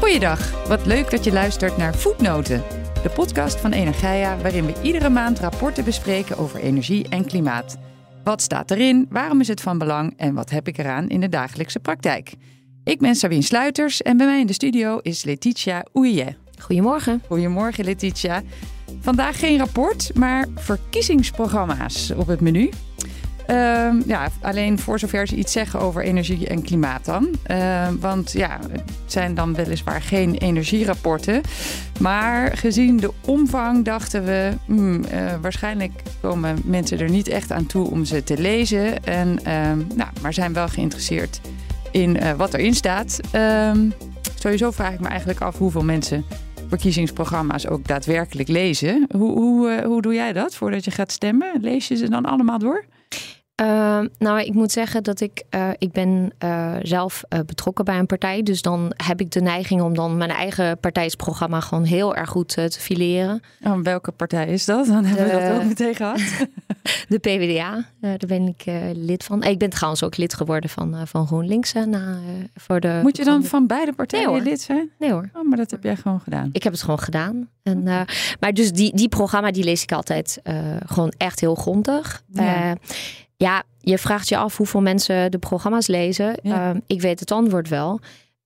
Goeiedag, wat leuk dat je luistert naar Voetnoten, de podcast van Energia waarin we iedere maand rapporten bespreken over energie en klimaat. Wat staat erin, waarom is het van belang en wat heb ik eraan in de dagelijkse praktijk? Ik ben Sabine Sluiters en bij mij in de studio is Letitia Oeije. Goedemorgen. Goedemorgen Letitia. Vandaag geen rapport, maar verkiezingsprogramma's op het menu. Ehm, ja, alleen voor zover ze iets zeggen over energie en klimaat dan. Ehm, want ja, het zijn dan weliswaar geen energierapporten. Maar gezien de omvang dachten we, hmm, eh, waarschijnlijk komen mensen er niet echt aan toe om ze te lezen. En, ehm, nou, maar zijn wel geïnteresseerd in uh, wat erin staat. sowieso vraag ik me eigenlijk af hoeveel mensen verkiezingsprogramma's ook daadwerkelijk lezen. Hoe, hoe, uh, hoe doe jij dat voordat je gaat stemmen? Lees je ze dan allemaal door? Uh, nou, ik moet zeggen dat ik, uh, ik ben uh, zelf betrokken bij een partij. Dus dan heb ik de neiging om dan mijn eigen partijsprogramma gewoon heel erg goed te fileren. Oh, welke partij is dat? Dan hebben we dat ook meteen gehad. de PvdA, daar ben ik lid van. Ik ben trouwens ook lid geworden van, van GroenLinks. na, voor de Moet je dan van beide partijen nee, lid zijn? Nee hoor. Oh, maar dat heb jij gewoon gedaan. Ik heb het gewoon gedaan. En, maar dus die, die programma die lees ik altijd gewoon echt heel grondig. Ja. Ja, je vraagt je af hoeveel mensen de programma's lezen. Ja. Uh, ik weet het antwoord wel.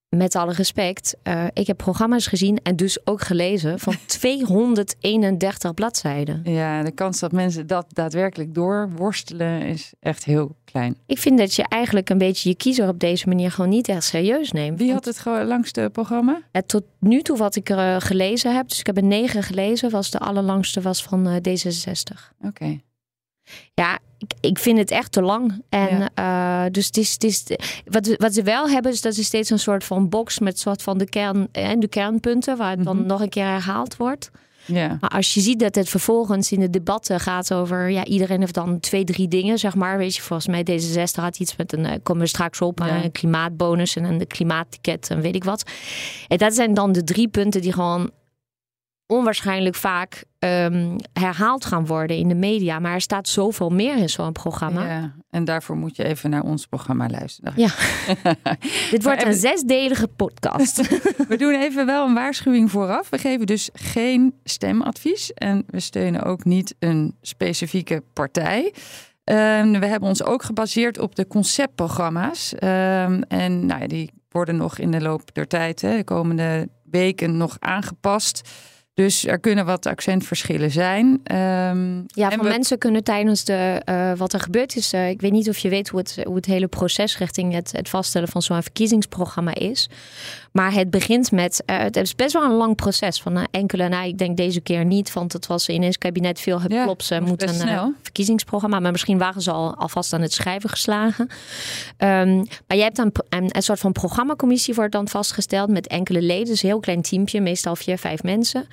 Met alle respect, uh, ik heb programma's gezien en dus ook gelezen van 231 bladzijden. Ja, de kans dat mensen dat daadwerkelijk doorworstelen is echt heel klein. Ik vind dat je eigenlijk een beetje je kiezer op deze manier gewoon niet echt serieus neemt. Wie had het langste programma? Ja, tot nu toe wat ik er uh, gelezen heb, dus ik heb er negen gelezen, was de allerlangste was van uh, D66. Oké. Okay. Ja, ik, ik vind het echt te lang. En ja. uh, dus het is, het is, wat, wat ze wel hebben, is dat ze steeds een soort van box met soort van de, kern, en de kernpunten, waar het dan Mhm. nog een keer herhaald wordt. Ja. Maar als je ziet dat het vervolgens in de debatten gaat over, ja, iedereen heeft dan twee, drie dingen, zeg maar. Weet je, volgens mij D66 had iets met een, uh, komen we straks op, Ja. een klimaatbonus en een klimaatticket en weet ik wat. En dat zijn dan de drie punten die gewoon onwaarschijnlijk vaak um, herhaald gaan worden in de media. Maar er staat zoveel meer in zo'n programma. Ja, en daarvoor moet je even naar ons programma luisteren. Ja. Dit wordt een zesdelige podcast. We doen even wel een waarschuwing vooraf. We geven dus geen stemadvies en we steunen ook niet een specifieke partij. Ehm, we hebben ons ook gebaseerd op de conceptprogramma's. Ehm, en nou ja, die worden nog in de loop der tijd, hè, de komende weken, nog aangepast. Dus er kunnen wat accentverschillen zijn. Ehm, Ja, van we- mensen kunnen tijdens de, uh, wat er gebeurd is. Uh, ik weet niet of je weet hoe het, hoe het hele proces richting het, het vaststellen van zo'n verkiezingsprogramma is. Maar het begint met, uh, het is best wel een lang proces van enkele, nou ik denk deze keer niet, want het was ineens kabinet veel geplopt. Ze moeten een snel. verkiezingsprogramma, maar misschien waren ze al alvast aan het schrijven geslagen. Um, maar je hebt dan een, een soort van programmacommissie wordt dan vastgesteld met enkele leden, dus een heel klein teampje, meestal vier, vijf mensen.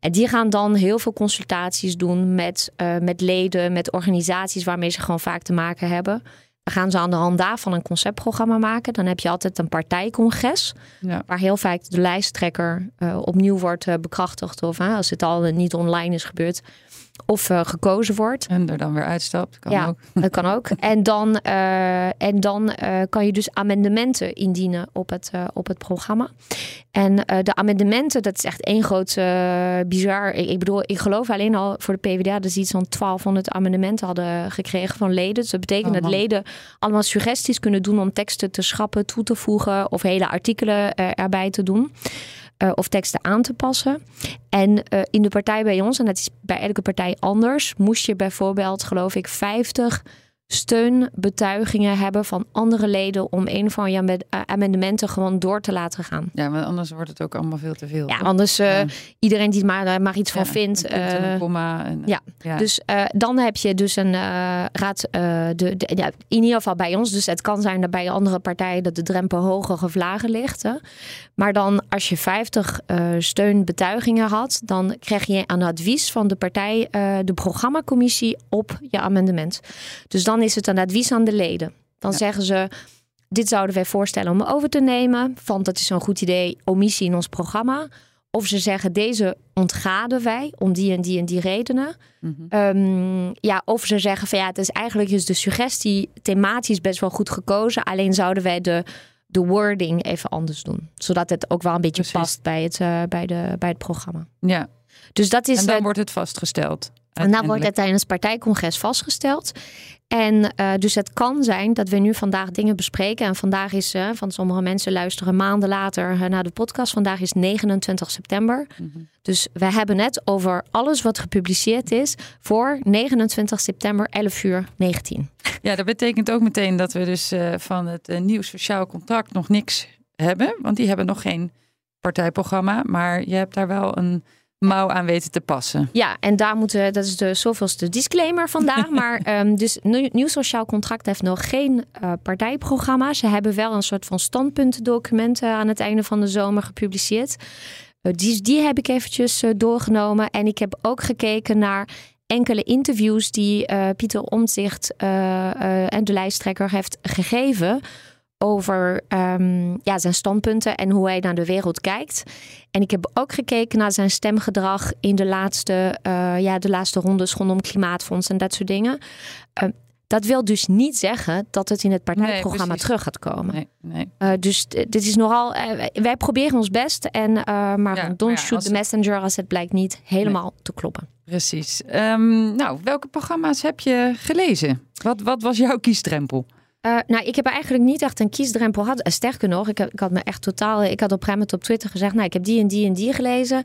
En die gaan dan heel veel consultaties doen met, met leden, met organisaties waarmee ze gewoon vaak te maken hebben. Gaan ze aan de hand daarvan een conceptprogramma maken. Dan heb je altijd een partijcongres. Ja. Waar heel vaak de lijsttrekker uh, opnieuw wordt uh, bekrachtigd. Of als het al niet online is gebeurd. Of uh, gekozen wordt. En er dan weer uitstapt. Kan ja, ook. dat kan ook. En dan, uh, en dan uh, kan je dus amendementen indienen op het, op het programma. En de amendementen, dat is echt één groot bizar. Ik, ik, bedoel, ik geloof alleen al voor de PvdA dat ze iets van 1200 amendementen hadden gekregen van leden. Dus dat betekent Oh, dat leden allemaal suggesties kunnen doen om teksten te schrappen, toe te voegen of hele artikelen erbij te doen. Uh, of teksten aan te passen. En uh, in de partij bij ons, en dat is bij elke partij anders, moest je bijvoorbeeld, geloof ik, 50 steunbetuigingen hebben van andere leden om een van je uh, amendementen gewoon door te laten gaan. Ja, want anders wordt het ook allemaal veel te veel. Ja, anders uh, Ja. iedereen die maar, maar iets van vindt. en uh, en, ja. ja. Dus uh, dan heb je dus een raad, de, de, ja, in ieder geval bij ons. Dus het kan zijn dat bij andere partijen dat de drempel hoger of lager ligt. Hè. Maar dan als je 50 uh, steunbetuigingen had, dan krijg je een advies van de partij, de programmacommissie op je amendement. Dus dan is het een advies aan de leden. Dan Ja. zeggen ze. Dit zouden wij voorstellen om over te nemen. Van dat is zo'n goed idee, omissie in ons programma. Of ze zeggen deze ontgaden wij om die en die en die redenen. Mhm. Um, ja, of ze zeggen van ja, het is eigenlijk is de suggestie thematisch best wel goed gekozen. Alleen zouden wij de de wording even anders doen. Zodat het ook wel een beetje past bij het, uh, bij, de, bij het programma. Ja. Dus dat is, en dan wordt het vastgesteld. En dan wordt het tijdens het partijcongres vastgesteld. En uh, dus het kan zijn dat we nu vandaag dingen bespreken. En vandaag is, uh, van sommige mensen luisteren maanden later uh, naar de podcast. Vandaag is 29 september. Mm -hmm. Dus we hebben het over alles wat gepubliceerd is voor 29 september 11 uur 19. Ja, dat betekent ook meteen dat we dus van het nieuw sociaal contract nog niks hebben. Want die hebben nog geen partijprogramma. Maar je hebt daar wel een mouw aan weten te passen. Ja, en daar moeten, dat is de zoveelste disclaimer vandaag. maar um, dus Nieuw Sociaal Contract heeft nog geen uh, partijprogramma. Ze hebben wel een soort van standpuntendocumenten aan het einde van de zomer gepubliceerd. Uh, die, die heb ik eventjes uh, doorgenomen. En ik heb ook gekeken naar enkele interviews die Pieter Omtzigt en de lijsttrekker heeft gegeven over um, ja, zijn standpunten en hoe hij naar de wereld kijkt. En ik heb ook gekeken naar zijn stemgedrag in de laatste, uh, ja, de laatste rondes rondom klimaatfonds en dat soort dingen. Uh, dat wil dus niet zeggen dat het in het partijprogramma nee, terug gaat komen. Nee, nee. Uh, dus dit is nogal. wij proberen ons best. En, maar ja, don't shoot the messenger als het blijkt niet helemaal te kloppen. Precies. Um, nou, welke programma's heb je gelezen? Wat, wat was jouw kiesdrempel? Uh, nou, ik heb eigenlijk niet echt een kiesdrempel gehad. Sterker nog, ik, heb, ik had me echt totaal. Ik had op een op Twitter gezegd: Nou, ik heb die en die en die gelezen.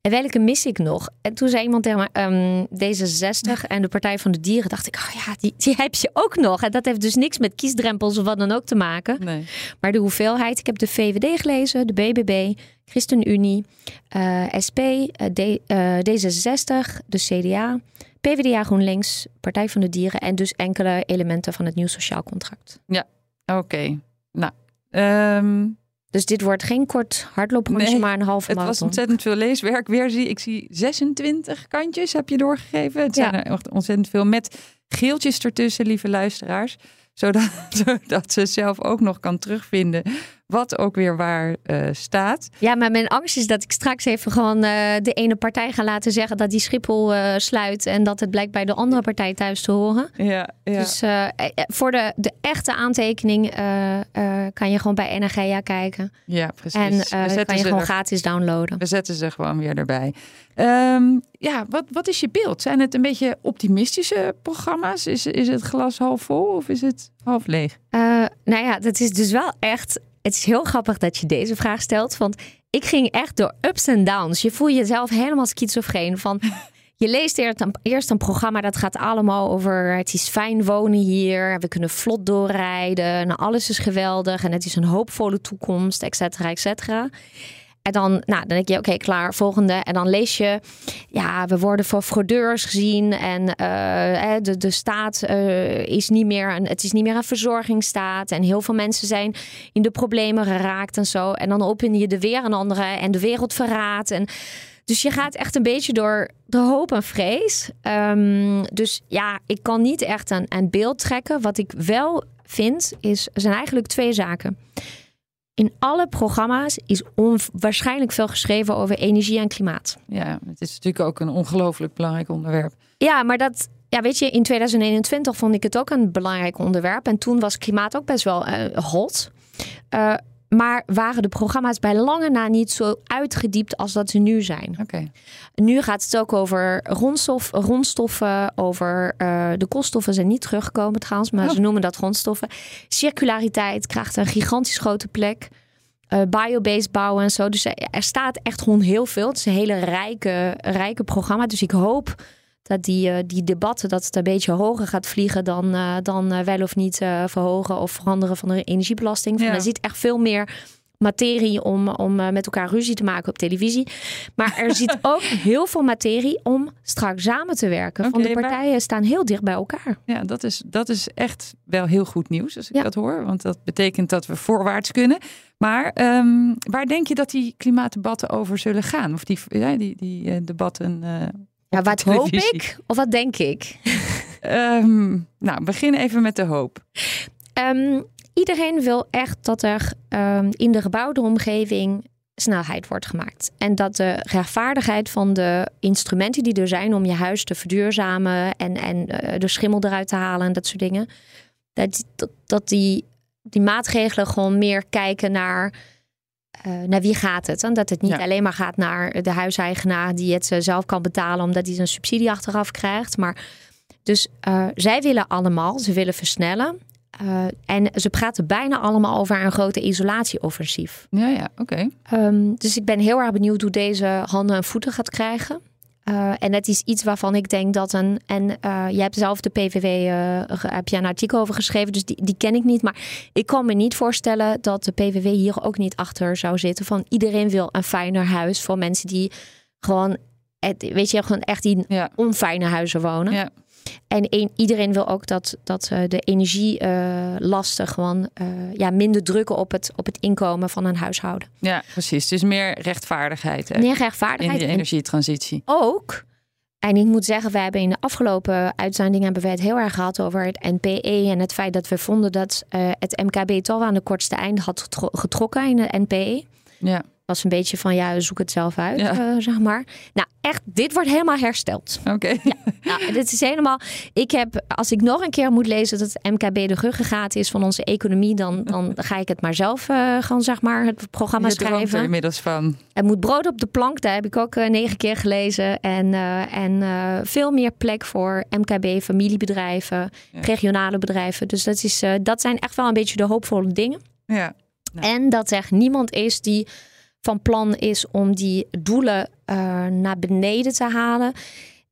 En welke mis ik nog? En toen zei iemand tegen me: um, D66 en de Partij van de Dieren. Dacht ik: Oh ja, die, die heb je ook nog. En dat heeft dus niks met kiesdrempels of wat dan ook te maken. Nee. Maar de hoeveelheid. Ik heb de VVD gelezen, de BBB, ChristenUnie, uh, SP, uh, D, D66, de CDA. PvdA GroenLinks, Partij van de Dieren en dus enkele elementen van het nieuw sociaal contract. Ja, oké. Okay. Nou, um... dus dit wordt geen kort hardlooprondje, nee, maar een halve marathon. Het was ontzettend veel leeswerk. Weer zie ik zie 26 kantjes heb je doorgegeven. Het zijn er ontzettend veel met geeltjes ertussen, lieve luisteraars zodat, zodat ze zelf ook nog kan terugvinden wat ook weer waar uh, staat. Ja, maar mijn angst is dat ik straks even gewoon uh, de ene partij ga laten zeggen dat die Schiphol uh, sluit en dat het blijkt bij de andere partij thuis te horen. Ja, ja. Dus voor de, de echte aantekening kan je gewoon bij NRGA kijken. Ja, precies. En kan je gewoon er, gratis downloaden. We zetten ze gewoon weer erbij. Um, ja, wat, wat is je beeld? Zijn het een beetje optimistische programma's? Is, is het glas half vol of is het half leeg? nou ja, dat is dus wel echt het is heel grappig dat je deze vraag stelt. Want ik ging echt door ups en downs. Je voelt jezelf helemaal schizofreen. Van, je leest eerst een, eerst een programma dat gaat allemaal over... het is fijn wonen hier, we kunnen vlot doorrijden... Alles is geweldig en het is een hoopvolle toekomst, et cetera, et cetera. En dan, nou, dan denk je, oké, klaar, volgende. En dan lees je, ja, we worden voor fraudeurs gezien. En uh, de, de staat uh, is niet meer, een, het is niet meer een verzorgingsstaat. En heel veel mensen zijn in de problemen geraakt en zo. En dan open je de weer een andere en de wereld verraadt. En dus je gaat echt een beetje door de hoop en vrees. Um, dus ja, ik kan niet echt een, een beeld trekken. Wat ik wel vind, is, zijn eigenlijk twee zaken. In alle programma's is onwaarschijnlijk veel geschreven over energie en klimaat. Ja, het is natuurlijk ook een ongelooflijk belangrijk onderwerp. Ja, maar dat, ja, weet je, in 2021 vond ik het ook een belangrijk onderwerp. En toen was klimaat ook best wel uh, hot. Uh, maar waren de programma's bij lange na niet zo uitgediept als dat ze nu zijn. Okay. Nu gaat het ook over grondstof, grondstoffen, over uh, de koolstoffen zijn niet teruggekomen trouwens, maar oh. ze noemen dat grondstoffen. Circulariteit krijgt een gigantisch grote plek. Uh, biobased bouwen en zo. Dus er staat echt gewoon heel veel. Het is een hele rijke, rijke programma. Dus ik hoop dat die, uh, die debatten dat het een beetje hoger gaat vliegen dan, uh, dan uh, wel of niet verhogen of veranderen van de energiebelasting. Ja. Je ziet echt veel meer materie om, om met elkaar ruzie te maken op televisie. Maar er zit ook heel veel materie om straks samen te werken. Okay, van de partijen maar... staan heel dicht bij elkaar. Ja, dat is, dat is echt wel heel goed nieuws als ik ja. dat hoor. Want dat betekent dat we voorwaarts kunnen. Maar um, waar denk je dat die klimaatdebatten over zullen gaan? Of die, ja, die, die debatten ja, wat hoop ik of wat denk ik? um, nou, begin even met de hoop. Um, iedereen wil echt dat er um, in de gebouwde omgeving snelheid wordt gemaakt. En dat de rechtvaardigheid van de instrumenten die er zijn om je huis te verduurzamen en, en uh, de schimmel eruit te halen en dat soort dingen, dat, dat, dat die die maatregelen gewoon meer kijken naar, uh, naar wie gaat het. En dat het niet alleen maar gaat naar de huiseigenaar die het zelf kan betalen omdat hij zijn subsidie achteraf krijgt. Maar dus zij willen allemaal, ze willen versnellen. Uh, en ze praten bijna allemaal over een grote isolatieoffensief. Ja, ja, oké. Um, dus ik ben heel erg benieuwd hoe deze handen en voeten gaat krijgen. Uh, en het is iets waarvan ik denk dat een. En uh, jij hebt zelf de PVV. heb je een artikel over geschreven, dus die, die ken ik niet. Maar ik kan me niet voorstellen dat de PVV hier ook niet achter zou zitten. Van iedereen wil een fijner huis voor mensen die gewoon. Weet je, gewoon echt in ja. onfijne huizen wonen. Ja. En iedereen wil ook dat, dat uh, de energielasten uh, gewoon uh, ja, minder drukken op het, op het inkomen van een huishouden. Ja, precies. Dus meer rechtvaardigheid. Hè? Meer rechtvaardigheid. In de energietransitie. En ook. En ik moet zeggen, we hebben in de afgelopen uitzending hebben we het heel erg gehad over het NPE en het feit dat we vonden dat het MKB toch aan de kortste eind had getrokken in het NPE. Ja was een beetje van ja, zoek het zelf uit, ja. zeg maar. Nou, echt, dit wordt helemaal hersteld. Oké. Ja, nou, dit is helemaal. Ik heb, als ik nog een keer moet lezen dat het MKB de ruggengraat is van onze economie, dan, dan ga ik het maar zelf uh, gewoon, zeg maar, het programma Je schrijven. Er inmiddels van. Er moet brood op de plank, daar heb ik ook uh, negen keer gelezen. En, en veel meer plek voor MKB, familiebedrijven, regionale bedrijven. Dus dat, is, dat zijn echt wel een beetje de hoopvolle dingen. Ja. Nou. En dat er niemand is die van plan is om die doelen uh, naar beneden te halen.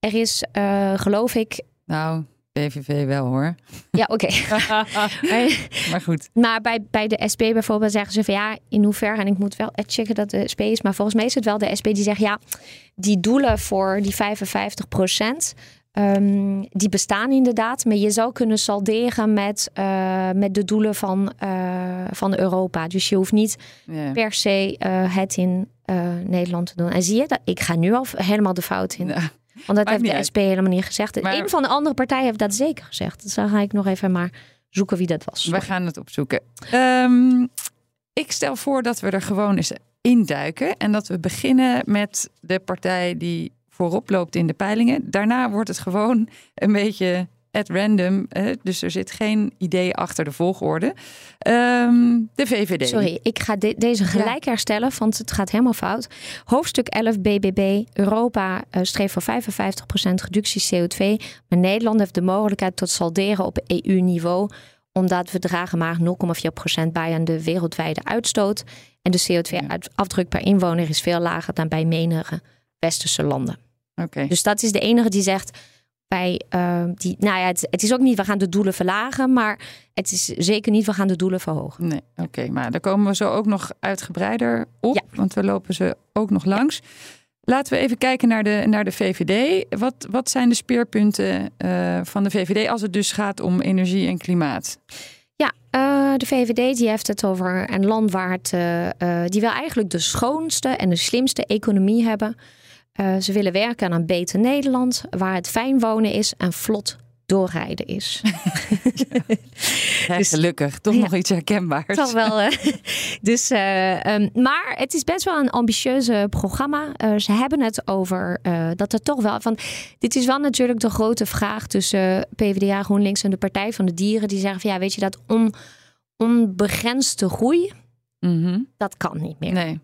Er is, uh, geloof ik. Nou, PVV wel hoor. Ja, oké. maar goed. Maar bij, bij de SP bijvoorbeeld zeggen ze van ja, in hoeverre, en ik moet wel checken dat de SP is, maar volgens mij is het wel de SP die zegt ja, die doelen voor die 55 procent. Um, die bestaan inderdaad, maar je zou kunnen salderen met, uh, met de doelen van, uh, van Europa. Dus je hoeft niet yeah. per se uh, het in Nederland te doen. En zie je dat? Ik ga nu al helemaal de fout in. Ja. Want dat heeft de uit. SP helemaal niet gezegd. Maar... Een van de andere partijen heeft dat zeker gezegd. Dus dan ga ik nog even maar zoeken wie dat was. We gaan het opzoeken. Um, ik stel voor dat we er gewoon eens induiken. En dat we beginnen met de partij die voorop loopt in de peilingen. Daarna wordt het gewoon een beetje at random. dus er zit geen idee achter de volgorde. Um, de VVD. Sorry, ik ga deze gelijk herstellen, want het gaat helemaal fout. Hoofdstuk 11 BBB. Europa uh, streeft voor 55% reductie CO2. Maar Nederland heeft de mogelijkheid tot salderen op EU-niveau omdat we dragen maar 0,4% bij aan de wereldwijde uitstoot. En de CO2-afdruk per inwoner is veel lager dan bij menige westerse landen. Dus dat is de enige die zegt bij uh, die, nou ja, het, het, is ook niet we gaan de doelen verlagen, maar het is zeker niet we gaan de doelen verhogen. Nee, oké, maar daar komen we zo ook nog uitgebreider op, ja. want we lopen ze ook nog langs. Laten we even kijken naar de, naar de VVD. Wat, wat zijn de speerpunten uh, van de VVD als het dus gaat om energie en klimaat? Ja, uh, de VVD die heeft het over een land waar het, uh, die wil eigenlijk de schoonste en de slimste economie hebben. Uh, ze willen werken aan een beter Nederland, waar het fijn wonen is en vlot doorrijden is. ja, dus, gelukkig, toch ja, nog iets herkenbaars. Toch wel. Uh, dus, uh, um, maar het is best wel een ambitieuze programma. ze hebben het over dat er toch wel van. Dit is wel natuurlijk de grote vraag tussen PvdA, GroenLinks en de Partij van de Dieren. Die zeggen van ja, weet je dat on, onbegrensde groei, mm -hmm. dat kan niet meer. Nee.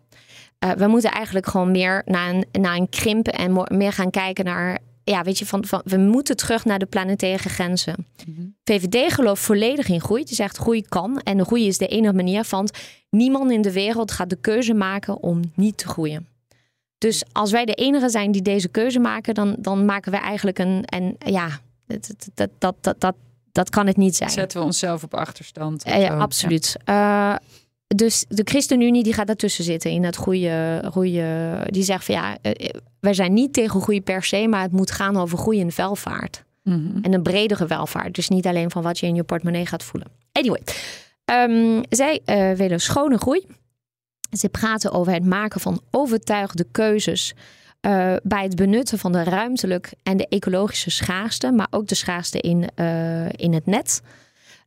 Uh, we moeten eigenlijk gewoon meer naar een, naar een krimp en meer gaan kijken naar. Ja, weet je, van, van we moeten terug naar de planetaire grenzen. Mm -hmm. VVD gelooft volledig in groei. Die zegt groei kan. En de groei is de enige manier van. Niemand in de wereld gaat de keuze maken om niet te groeien. Dus als wij de enige zijn die deze keuze maken, dan, dan maken we eigenlijk een. En ja, dat, dat, dat, dat, dat, dat kan het niet zijn. Zetten we onszelf op achterstand? Uh, ja, absoluut. Ja. Uh, dus de ChristenUnie die gaat daartussen zitten in het goede, goede. Die zegt van ja, eh, wij zijn niet tegen groei per se, maar het moet gaan over groei en welvaart. Mm-hmm. En een bredere welvaart. Dus niet alleen van wat je in je portemonnee gaat voelen. Anyway, um, zij uh, willen schone groei. Ze praten over het maken van overtuigde keuzes. Uh, bij het benutten van de ruimtelijk en de ecologische schaarste, maar ook de schaarste in, in het net.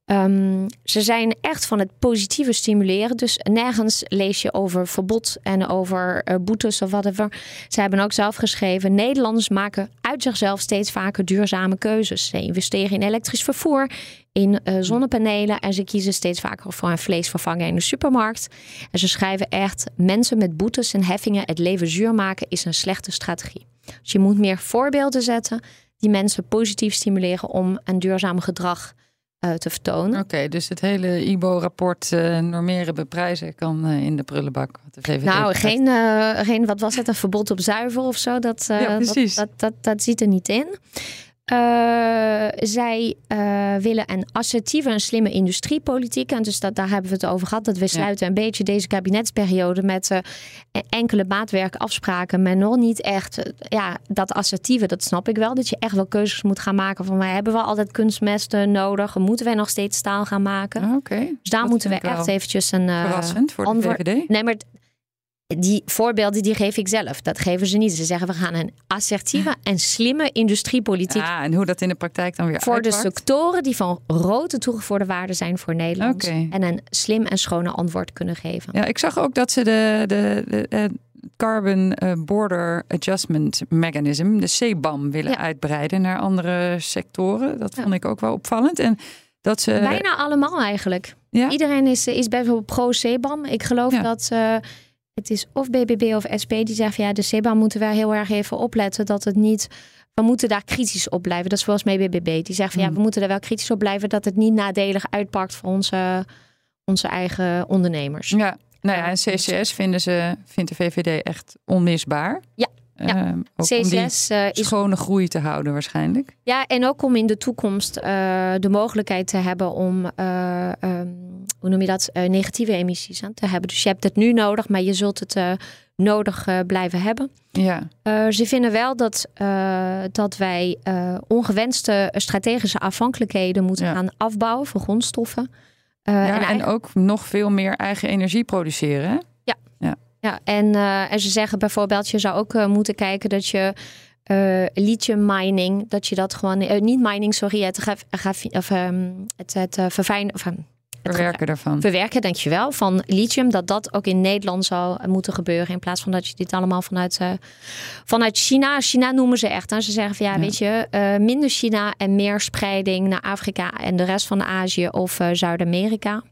Ehm, ze zijn echt van het positieve stimuleren. Dus nergens lees je over verbod en over uh, boetes of whatever. Ze hebben ook zelf geschreven: Nederlanders maken uit zichzelf steeds vaker duurzame keuzes. Ze investeren in elektrisch vervoer, in uh, zonnepanelen en ze kiezen steeds vaker voor een vleesvervanger in de supermarkt. En ze schrijven echt: mensen met boetes en heffingen het leven zuur maken is een slechte strategie. Dus je moet meer voorbeelden zetten die mensen positief stimuleren om een duurzaam gedrag uh, te vertonen. Oké, dus het hele IBO-rapport uh, normeren beprijzen kan uh, in de prullenbak. Wat de nou, geen, geen, wat was het, een verbod op zuiver of zo? Dat, ja, precies. Dat, dat, dat, dat, zit er niet in. Uh, zij uh, willen een assertieve en slimme industriepolitiek. En dus dat, daar hebben we het over gehad. Dat we sluiten een beetje deze kabinetsperiode met uh, enkele maatwerkafspraken. Maar nog niet echt ja, dat assertieve. Dat snap ik wel. Dat je echt wel keuzes moet gaan maken. Van wij hebben wel altijd kunstmesten nodig. Moeten wij nog steeds staal gaan maken? Ah, oké. Dus daar moeten we echt eventjes een. Verrassend voor de VVD. Nee, maar die voorbeelden die geef ik zelf. Dat geven ze niet. Ze zeggen we gaan een assertieve en slimme industriepolitiek. Ja, en hoe dat in de praktijk dan weer Voor de sectoren die van grote toegevoegde waarde zijn voor Nederland. En een slim en schone antwoord kunnen geven. Ja, ik zag ook dat ze de, de, de, de Carbon eh, Border Adjustment Mechanism, de CBAM, willen uitbreiden naar andere sectoren. Dat vond ik ook wel opvallend. En dat ze... Bijna allemaal eigenlijk. Ja? Iedereen is, is bijvoorbeeld pro-CBAM. Ik geloof dat... Uh, het is of BBB of SP die zeggen ja, de SEBA moeten we heel erg even opletten dat het niet. We moeten daar kritisch op blijven. Dat is volgens mij BBB. Die zegt van ja, hmm. we moeten er wel kritisch op blijven dat het niet nadelig uitpakt voor onze, onze eigen ondernemers. Ja, nou ja, en CCS vinden ze, vindt de VVD echt onmisbaar. Ja. Ja, CCS uh, is schone groei te houden waarschijnlijk. Ja, en ook om in de toekomst uh, de mogelijkheid te hebben om, um, hoe noem je dat, negatieve emissies aan te hebben. Dus je hebt het nu nodig, maar je zult het nodig blijven hebben. Ja. ze vinden wel dat, dat wij ongewenste strategische afhankelijkheden moeten gaan afbouwen voor grondstoffen. ja, en, en, ook nog veel meer eigen energie produceren. Ja, en, uh, en ze zeggen bijvoorbeeld, je zou ook uh, moeten kijken dat je uh, lithium mining, dat je dat gewoon, niet mining, sorry, het, graf, of, um, het, het verfijnen, of, um, het verwerken daarvan. Verwerken, dankjewel, van lithium, dat dat ook in Nederland zou moeten gebeuren. In plaats van dat je dit allemaal vanuit, vanuit China, China noemen ze echt. En ze zeggen van ja, ja. weet je, minder China en meer spreiding naar Afrika en de rest van Azië of Zuid-Amerika.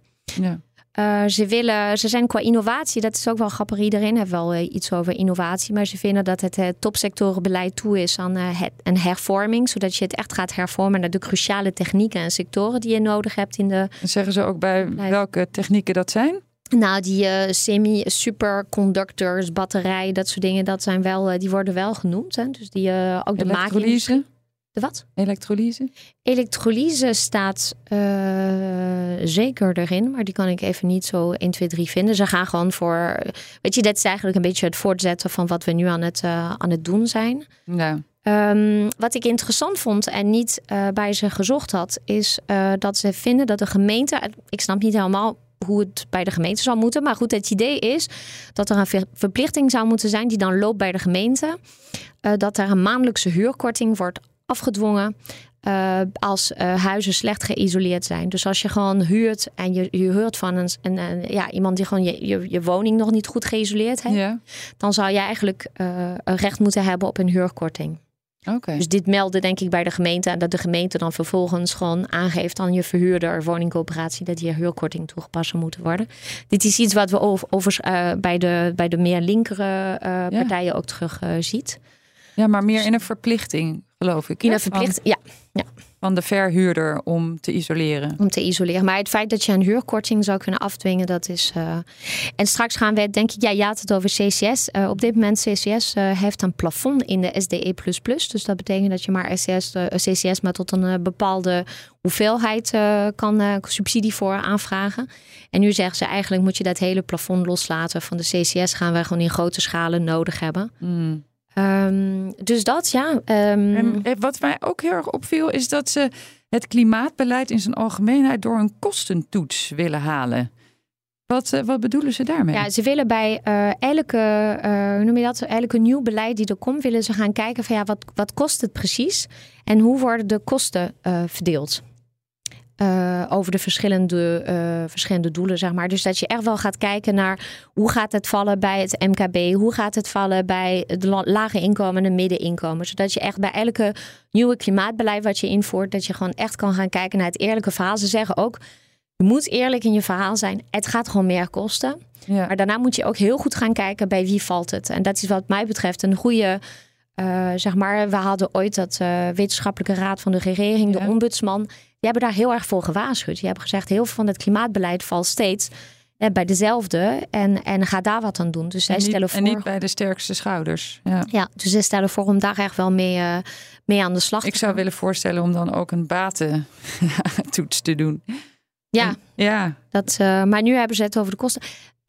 Ja. Uh, ze, willen, ze zijn qua innovatie, dat is ook wel grappig. Iedereen heeft wel uh, iets over innovatie. Maar ze vinden dat het uh, topsectorenbeleid toe is aan het, een hervorming. Zodat je het echt gaat hervormen naar de cruciale technieken en sectoren die je nodig hebt in de. En zeggen ze ook bij welke technieken dat zijn? Nou, die semi-superconductors, batterijen, dat soort dingen, dat zijn wel, die worden wel genoemd. Hè? Dus die ook de wat? Elektrolyse? Elektrolyse staat uh, zeker erin, maar die kan ik even niet zo 1, 2, 3 vinden. Ze gaan gewoon voor. Weet je, dat is eigenlijk een beetje het voortzetten van wat we nu aan het, uh, aan het doen zijn. Ja. Um, wat ik interessant vond en niet uh, bij ze gezocht had, is dat ze vinden dat de gemeente. Ik snap niet helemaal hoe het bij de gemeente zou moeten. Maar goed, het idee is dat er een verplichting zou moeten zijn die dan loopt bij de gemeente. dat er een maandelijkse huurkorting wordt afgedwongen. Uh, als uh, huizen slecht geïsoleerd zijn. Dus als je gewoon huurt en je, je huurt van een, een, ja, iemand die gewoon je, je, je, woning nog niet goed geïsoleerd heeft, ja. dan zou je eigenlijk uh, recht moeten hebben op een huurkorting. Okay. Dus dit melden denk ik bij de gemeente en dat de gemeente dan vervolgens gewoon aangeeft aan je verhuurder woningcoöperatie dat hier huurkorting toegepast moet worden. Dit is iets wat we over, over bij, de, bij de meer linkere partijen ook terug ziet. Ja, maar meer in een verplichting geloof ik. In een verplicht, ja. ja. Van de verhuurder om te isoleren. Om te isoleren. Maar het feit dat je een huurkorting zou kunnen afdwingen, dat is. Uh... En straks gaan we, denk ik, ja, je had het over CCS. Uh, op dit moment CCS uh, eh, heeft een plafond in de SDE. Dus dat betekent dat je maar CCS, CCS maar tot een bepaalde hoeveelheid kan subsidie voor aanvragen. En nu zeggen ze eigenlijk moet je dat hele plafond loslaten van de CCS. Gaan we gewoon in grote schalen nodig hebben. Mm. Um, dus dat, ja. Um... En eh, wat mij ook heel erg opviel, is dat ze het klimaatbeleid in zijn algemeenheid door een kostentoets willen halen. Wat, uh, wat bedoelen ze daarmee? Ja, ze willen bij uh, elke, hoe noem je dat, elke nieuw beleid die er komt, willen ze gaan kijken van ja, wat, wat kost het precies en hoe worden de kosten verdeeld. Uh, over de verschillende, uh, verschillende doelen, zeg maar. Dus dat je echt wel gaat kijken naar hoe gaat het vallen bij het MKB, hoe gaat het vallen bij het lage inkomen en de middeninkomen. Zodat je echt bij elke nieuwe klimaatbeleid wat je invoert, dat je gewoon echt kan gaan kijken naar het eerlijke verhaal. Ze zeggen ook, je moet eerlijk in je verhaal zijn. Het gaat gewoon meer kosten. Ja. Maar daarna moet je ook heel goed gaan kijken bij wie valt het. En dat is wat mij betreft een goede uh, zeg maar, we hadden ooit dat wetenschappelijke raad van de regering, de ombudsman. Hebben daar heel erg voor gewaarschuwd. Die hebben gezegd, heel veel van het klimaatbeleid valt steeds eh, bij dezelfde. En, en ga daar wat aan doen. Dus zij stellen voor. En niet bij de sterkste schouders. Ja, ja dus zij stellen voor om daar echt wel mee, uh, mee aan de slag te Ik zou willen voorstellen om dan ook een batentoets te doen. Ja, ja. Dat, uh, maar nu hebben ze het over de kosten.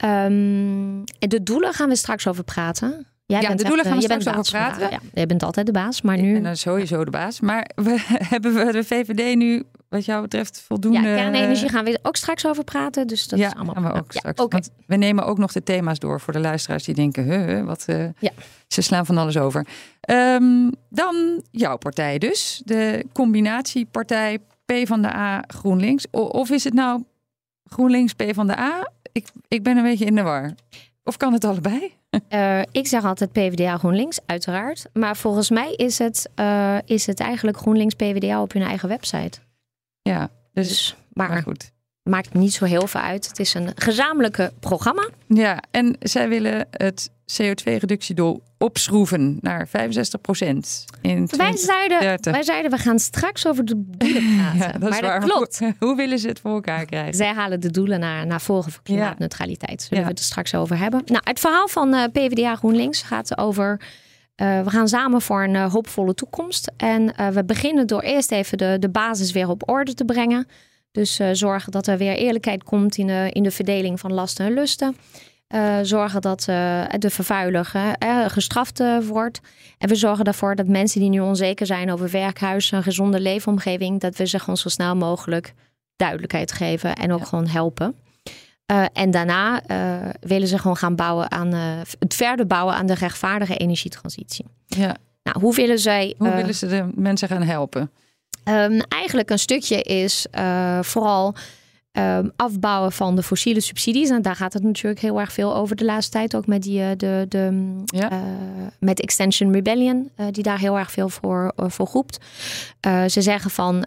Um, de doelen gaan we straks over praten. Jij ja, de doelen gaan we straks over praten. Ja, jij bent altijd de baas, maar nu... En dan sowieso de baas. Maar we, hebben we de VVD nu, wat jou betreft, voldoende... Ja, kernenergie gaan we ook straks over praten. Dus dat ja, is allemaal... gaan we ook straks. We nemen ook nog de thema's door voor de luisteraars die denken... Huh, wat, uh, ja. ze slaan van alles over. Um, dan jouw partij dus. De combinatiepartij P van de A GroenLinks. Of is het nou GroenLinks P van de A? Ik, ik ben een beetje in de war. Of kan het allebei? Uh, ik zeg altijd PvdA GroenLinks, uiteraard. Maar volgens mij is het, uh, is het eigenlijk GroenLinks PvdA op hun eigen website. Ja, dus, dus maar, maar, goed. Maakt niet zo heel veel uit. Het is een gezamenlijke programma. Ja, en zij willen het CO2-reductiedoel opschroeven naar 65 procent. Wij zeiden, wij zeiden, we gaan straks over de doelen praten. ja, dat maar waar. dat klopt. Hoe, willen ze het voor elkaar krijgen? Zij halen de doelen naar, naar voren voor klimaatneutraliteit. Zullen we het er straks over hebben. Nou, het verhaal van uh, eh, PvdA GroenLinks gaat over... Uh, we gaan samen voor een uh, hoopvolle toekomst. En we beginnen door eerst even de, de basis weer op orde te brengen. Dus zorgen dat er weer eerlijkheid komt in de, in de verdeling van lasten en lusten. Zorgen dat de vervuiler gestraft wordt. En we zorgen ervoor dat mensen die nu onzeker zijn over werkhuis, een gezonde leefomgeving, dat we ze gewoon zo snel mogelijk duidelijkheid geven en ook gewoon helpen. En daarna willen ze gewoon gaan bouwen aan het verder bouwen aan de rechtvaardige energietransitie. Ja. Nou, hoe willen zij. Hoe willen ze de mensen gaan helpen? Um, eigenlijk een stukje is vooral Um, afbouwen van de fossiele subsidies. En daar gaat het natuurlijk heel erg veel over de laatste tijd. Ook met, die, eh, de, de, ja. uh, met Extension Rebellion, uh, die daar heel erg veel voor, voor roept. ze zeggen van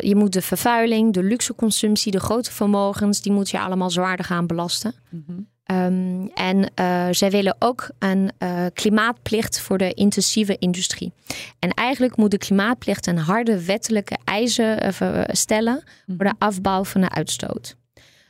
je moet de vervuiling, de luxe consumptie, de grote vermogens, die moet je allemaal zwaarder gaan belasten. Mm -hmm. Um, en uh, zij willen ook een uh, klimaatplicht voor de intensieve industrie. En eigenlijk moet de klimaatplicht een harde wettelijke eisen uh, stellen voor de mhm. afbouw van de uitstoot.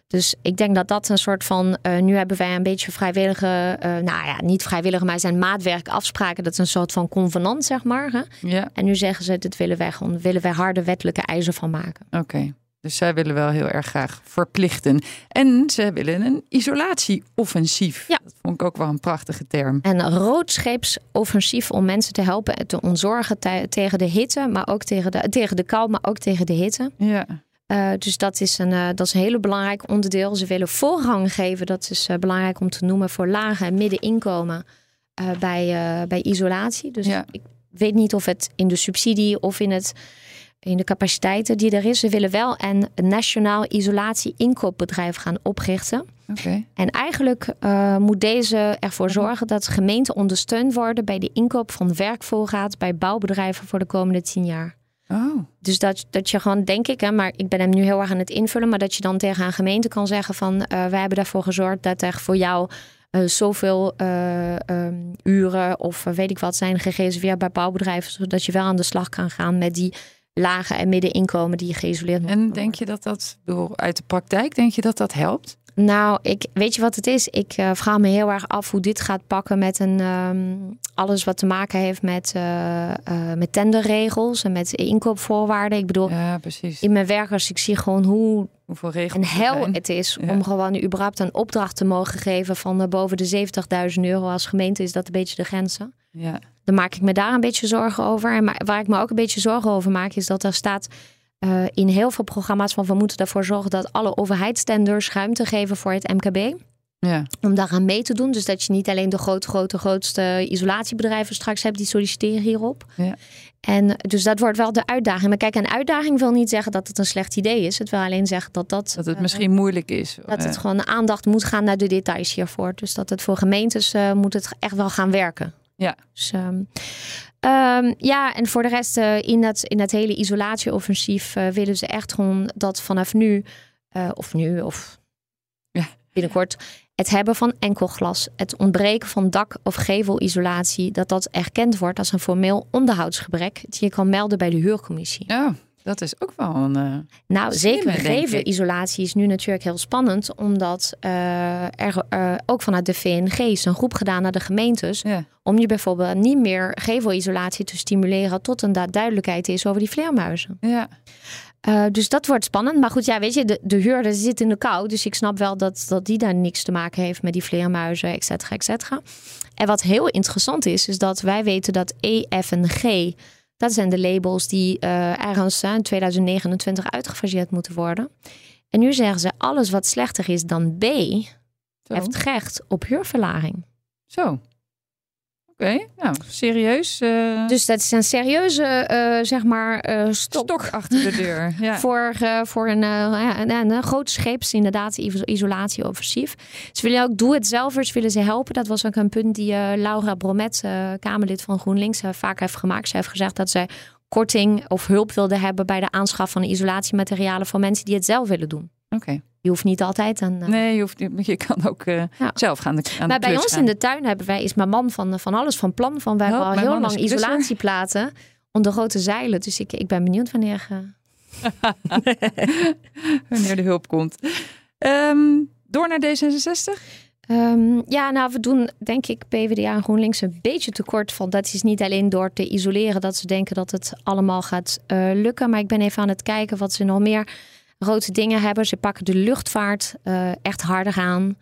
Dus ik denk dat dat een soort van. nu hebben wij een beetje vrijwillige. nou ja, niet vrijwillige, maar zijn maatwerkafspraken. Dat is een soort van convenant, zeg maar. Hè? Ja. En nu zeggen ze: dit willen wij gewoon. willen wij harde wettelijke eisen van maken. Oké. Dus zij willen wel heel erg graag verplichten. En ze willen een isolatieoffensief. Ja. Dat vond ik ook wel een prachtige term. En een roodscheepsoffensief om mensen te helpen en te ontzorgen tegen de hitte, maar ook tegen de, tegen de kou, maar ook tegen de hitte. Ja. Uh, dus dat is, een, uh, dat is een hele belangrijk onderdeel. Ze willen voorrang geven, dat is uh, belangrijk om te noemen, voor lage en middeninkomen bij, bij isolatie. Dus ja. ik weet niet of het in de subsidie of in het in de capaciteiten die er is. Ze willen wel een nationaal isolatie-inkoopbedrijf gaan oprichten. Okay. En eigenlijk uh, moet deze ervoor zorgen dat gemeenten ondersteund worden bij de inkoop van werkvoorraad bij bouwbedrijven voor de komende tien jaar. Oh. Dus dat, dat je gewoon, denk ik, hè, maar ik ben hem nu heel erg aan het invullen, maar dat je dan tegen een gemeente kan zeggen van uh, wij hebben daarvoor gezorgd dat er voor jou uh, zoveel uh, um, uren of weet ik wat zijn gereserveerd bij bouwbedrijven, zodat je wel aan de slag kan gaan met die lage en middeninkomen die je geïsoleerd moet En denk je dat dat, door uit de praktijk, denk je dat dat helpt? Nou, ik, weet je wat het is? Ik uh, vraag me heel erg af hoe dit gaat pakken met een, um, alles wat te maken heeft met, uh, uh, met tenderregels en met inkoopvoorwaarden. Ik bedoel, ja, precies. in mijn werk als ik zie gewoon hoe Hoeveel regels een hel het is om gewoon überhaupt een opdracht te mogen geven van boven de 70.000 euro als gemeente is dat een beetje de grenzen. Ja. Dan maak ik me daar een beetje zorgen over. En waar ik me ook een beetje zorgen over maak, is dat er staat uh, in heel veel programma's van we moeten ervoor zorgen dat alle overheidstenders ruimte geven voor het MKB. Ja. Om daaraan mee te doen. Dus dat je niet alleen de grote, grote, grootste isolatiebedrijven straks hebt die solliciteren hierop. Ja. En dus dat wordt wel de uitdaging. Maar kijk, een uitdaging wil niet zeggen dat het een slecht idee is. Het wil alleen zeggen dat dat. Dat het eh, misschien moeilijk is. dat het Eh, gewoon aandacht moet gaan naar de details hiervoor. Dus dat het voor gemeentes eh, moet het echt wel gaan werken. Ja. Dus, ehm, ehm, ja, en voor de rest eh, in, dat, in dat hele isolatieoffensief eh, willen ze echt gewoon dat vanaf nu, eh, of nu, of Ja. binnenkort, het hebben van enkel glas, het ontbreken van dak- of gevelisolatie, dat dat erkend wordt als een formeel onderhoudsgebrek dat je kan melden bij de huurcommissie. Ja, dat is ook wel een. eh, Nou, zeker denk ik. gevelisolatie is nu natuurlijk heel spannend, omdat eh, er eh, ook vanuit de VNG is een groep gedaan naar de gemeentes ja. om je bijvoorbeeld niet meer gevelisolatie te stimuleren tot een duidelijkheid is over die vleermuizen. ja. Dus dat wordt spannend. Maar goed, ja, weet je, de, de huurder zit in de kou. Dus ik snap wel dat, dat die daar niks te maken heeft met die vleermuizen, et cetera, et cetera. En wat heel interessant is, is dat wij weten dat E, F en G, dat zijn de labels die eh, ergens in 2029 uitgefaseerd moeten worden. En nu zeggen ze, alles wat slechter is dan B, Zo. heeft recht op huurverlaging. Zo. Oké, nou, serieus. eh, Dus dat is een serieuze, eh, zeg maar, eh, stok. stok achter de deur. Ja. Voor, voor een, ja, een, een, een groot scheeps inderdaad iso- isolatieoffensief. Ze willen ook doe-het-zelvers willen ze helpen. Dat was ook een punt die Laura Bromet, Kamerlid van GroenLinks, vaak heeft gemaakt. Ze heeft gezegd dat zij korting of hulp wilde hebben bij de aanschaf van isolatiematerialen voor mensen die het zelf willen doen. Oké. Je hoeft niet altijd een. eh, Nee, je, hoeft, je kan ook eh, Ja. zelf gaan. De, aan maar de bij ons gaan. in de tuin hebben wij, is mijn man van, van alles van plan. Van wij Help, hebben al heel lang isolatieplaten onder grote zeilen. Dus ik, ik ben benieuwd wanneer. eh, Wanneer de hulp komt. Ehm, door naar D66? Ehm, ja, nou, we doen denk ik PvdA en GroenLinks een beetje tekort van. Dat is niet alleen door te isoleren dat ze denken dat het allemaal gaat eh, lukken. Maar ik ben even aan het kijken wat ze nog meer grote dingen hebben. Ze pakken de luchtvaart eh, echt harder aan.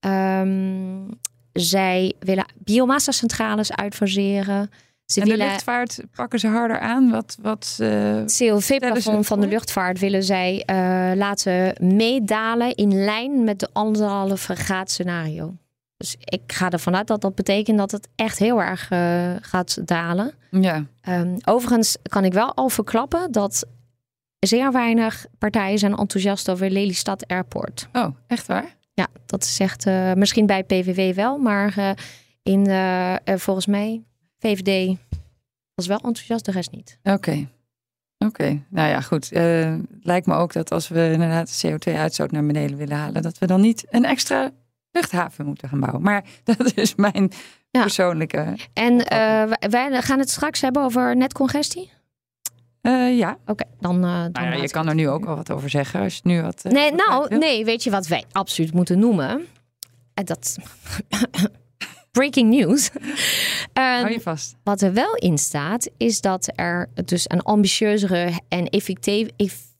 Ehm, zij willen biomassa-centrales uitfaseren. Ze en de willen luchtvaart pakken ze harder aan. Wat, wat, eh, het Stellen CO2-plafond ze van de luchtvaart willen zij eh, laten meedalen in lijn met de anderhalve graad scenario. Dus ik ga ervan uit dat dat betekent dat het echt heel erg eh, gaat dalen. ja. Ehm, overigens kan ik wel al verklappen dat zeer weinig partijen zijn enthousiast over Lelystad Airport. Oh, echt waar? Ja, dat is echt eh, misschien bij PVV wel, maar eh, in eh, volgens mij VVD was wel enthousiast, de rest niet. Oké. Oké, nou ja, goed. Lijkt me ook dat als we inderdaad de CO2-uitstoot naar beneden willen halen, dat we dan niet een extra luchthaven moeten gaan bouwen. Maar dat is mijn Ja. persoonlijke. En wij- wij gaan het straks hebben over netcongestie. Eh, ja, Oké, dan. eh, dan nou ja, je kan er nu ook wel wat over zeggen. Als je nu wat. eh, Nee, wat nou, nee, weet je wat wij absoluut moeten noemen? En dat. Breaking news. Ehm, Hou je vast. wat er wel in staat, is dat er dus een ambitieuzere en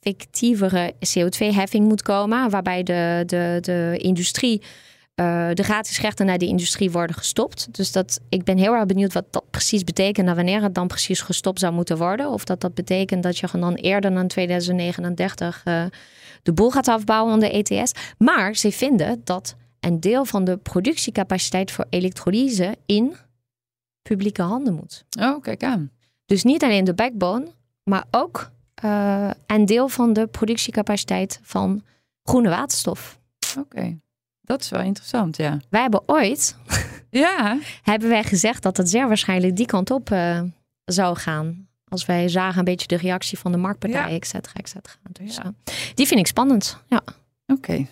effectievere CO2-heffing moet komen. Waarbij de, de, de industrie, eh, de gratis rechten naar de industrie worden gestopt. Dus dat, ik ben heel erg benieuwd wat dat precies betekent en wanneer het dan precies gestopt zou moeten worden. Of dat dat betekent dat je dan eerder dan 2039 eh, de boel gaat afbouwen onder ETS. Maar ze vinden dat een deel van de productiecapaciteit voor elektrolyse in publieke handen moet. Oh, kijk aan. Dus niet alleen de backbone, maar ook eh, een deel van de productiecapaciteit van groene waterstof. Oké. Dat is wel interessant, ja. Wij hebben ooit Ja, hebben wij gezegd dat het zeer waarschijnlijk die kant op eh, zou gaan. Als wij zagen een beetje de reactie van de marktpartijen, Ja. et cetera, et cetera. Dus, Ja. eh, die vind ik spannend. Ja. oké.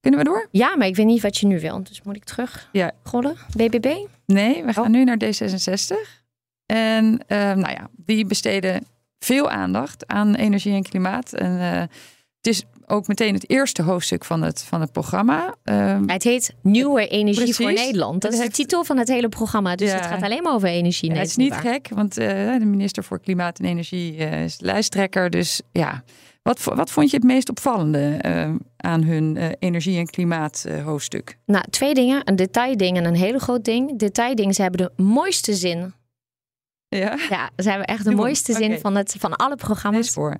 Kunnen we door? ja, maar ik weet niet wat je nu wil. Dus moet ik terug Ja. gollen? BBB? Nee, we gaan Oh. nu naar D66. En eh, nou ja, die besteden veel aandacht aan energie en klimaat. En eh, het is ook meteen het eerste hoofdstuk van het, van het programma. Ehm, Het heet Nieuwe Energie voor. Nederland. Dat is de titel van het hele programma. Dus Ja. het gaat alleen maar over energie. Nee, het is niet waar. gek, want eh, de minister voor Klimaat en Energie eh, is lijsttrekker. Dus ja, wat, wat vond je het meest opvallende eh, aan hun energie- en klimaat eh, hoofdstuk? Nou, twee dingen. Een detailding en een hele groot ding. Detailding, ze hebben de mooiste zin. Ja, Ja, ze hebben echt de mooiste zin van, het, van alle lees programma's. voor.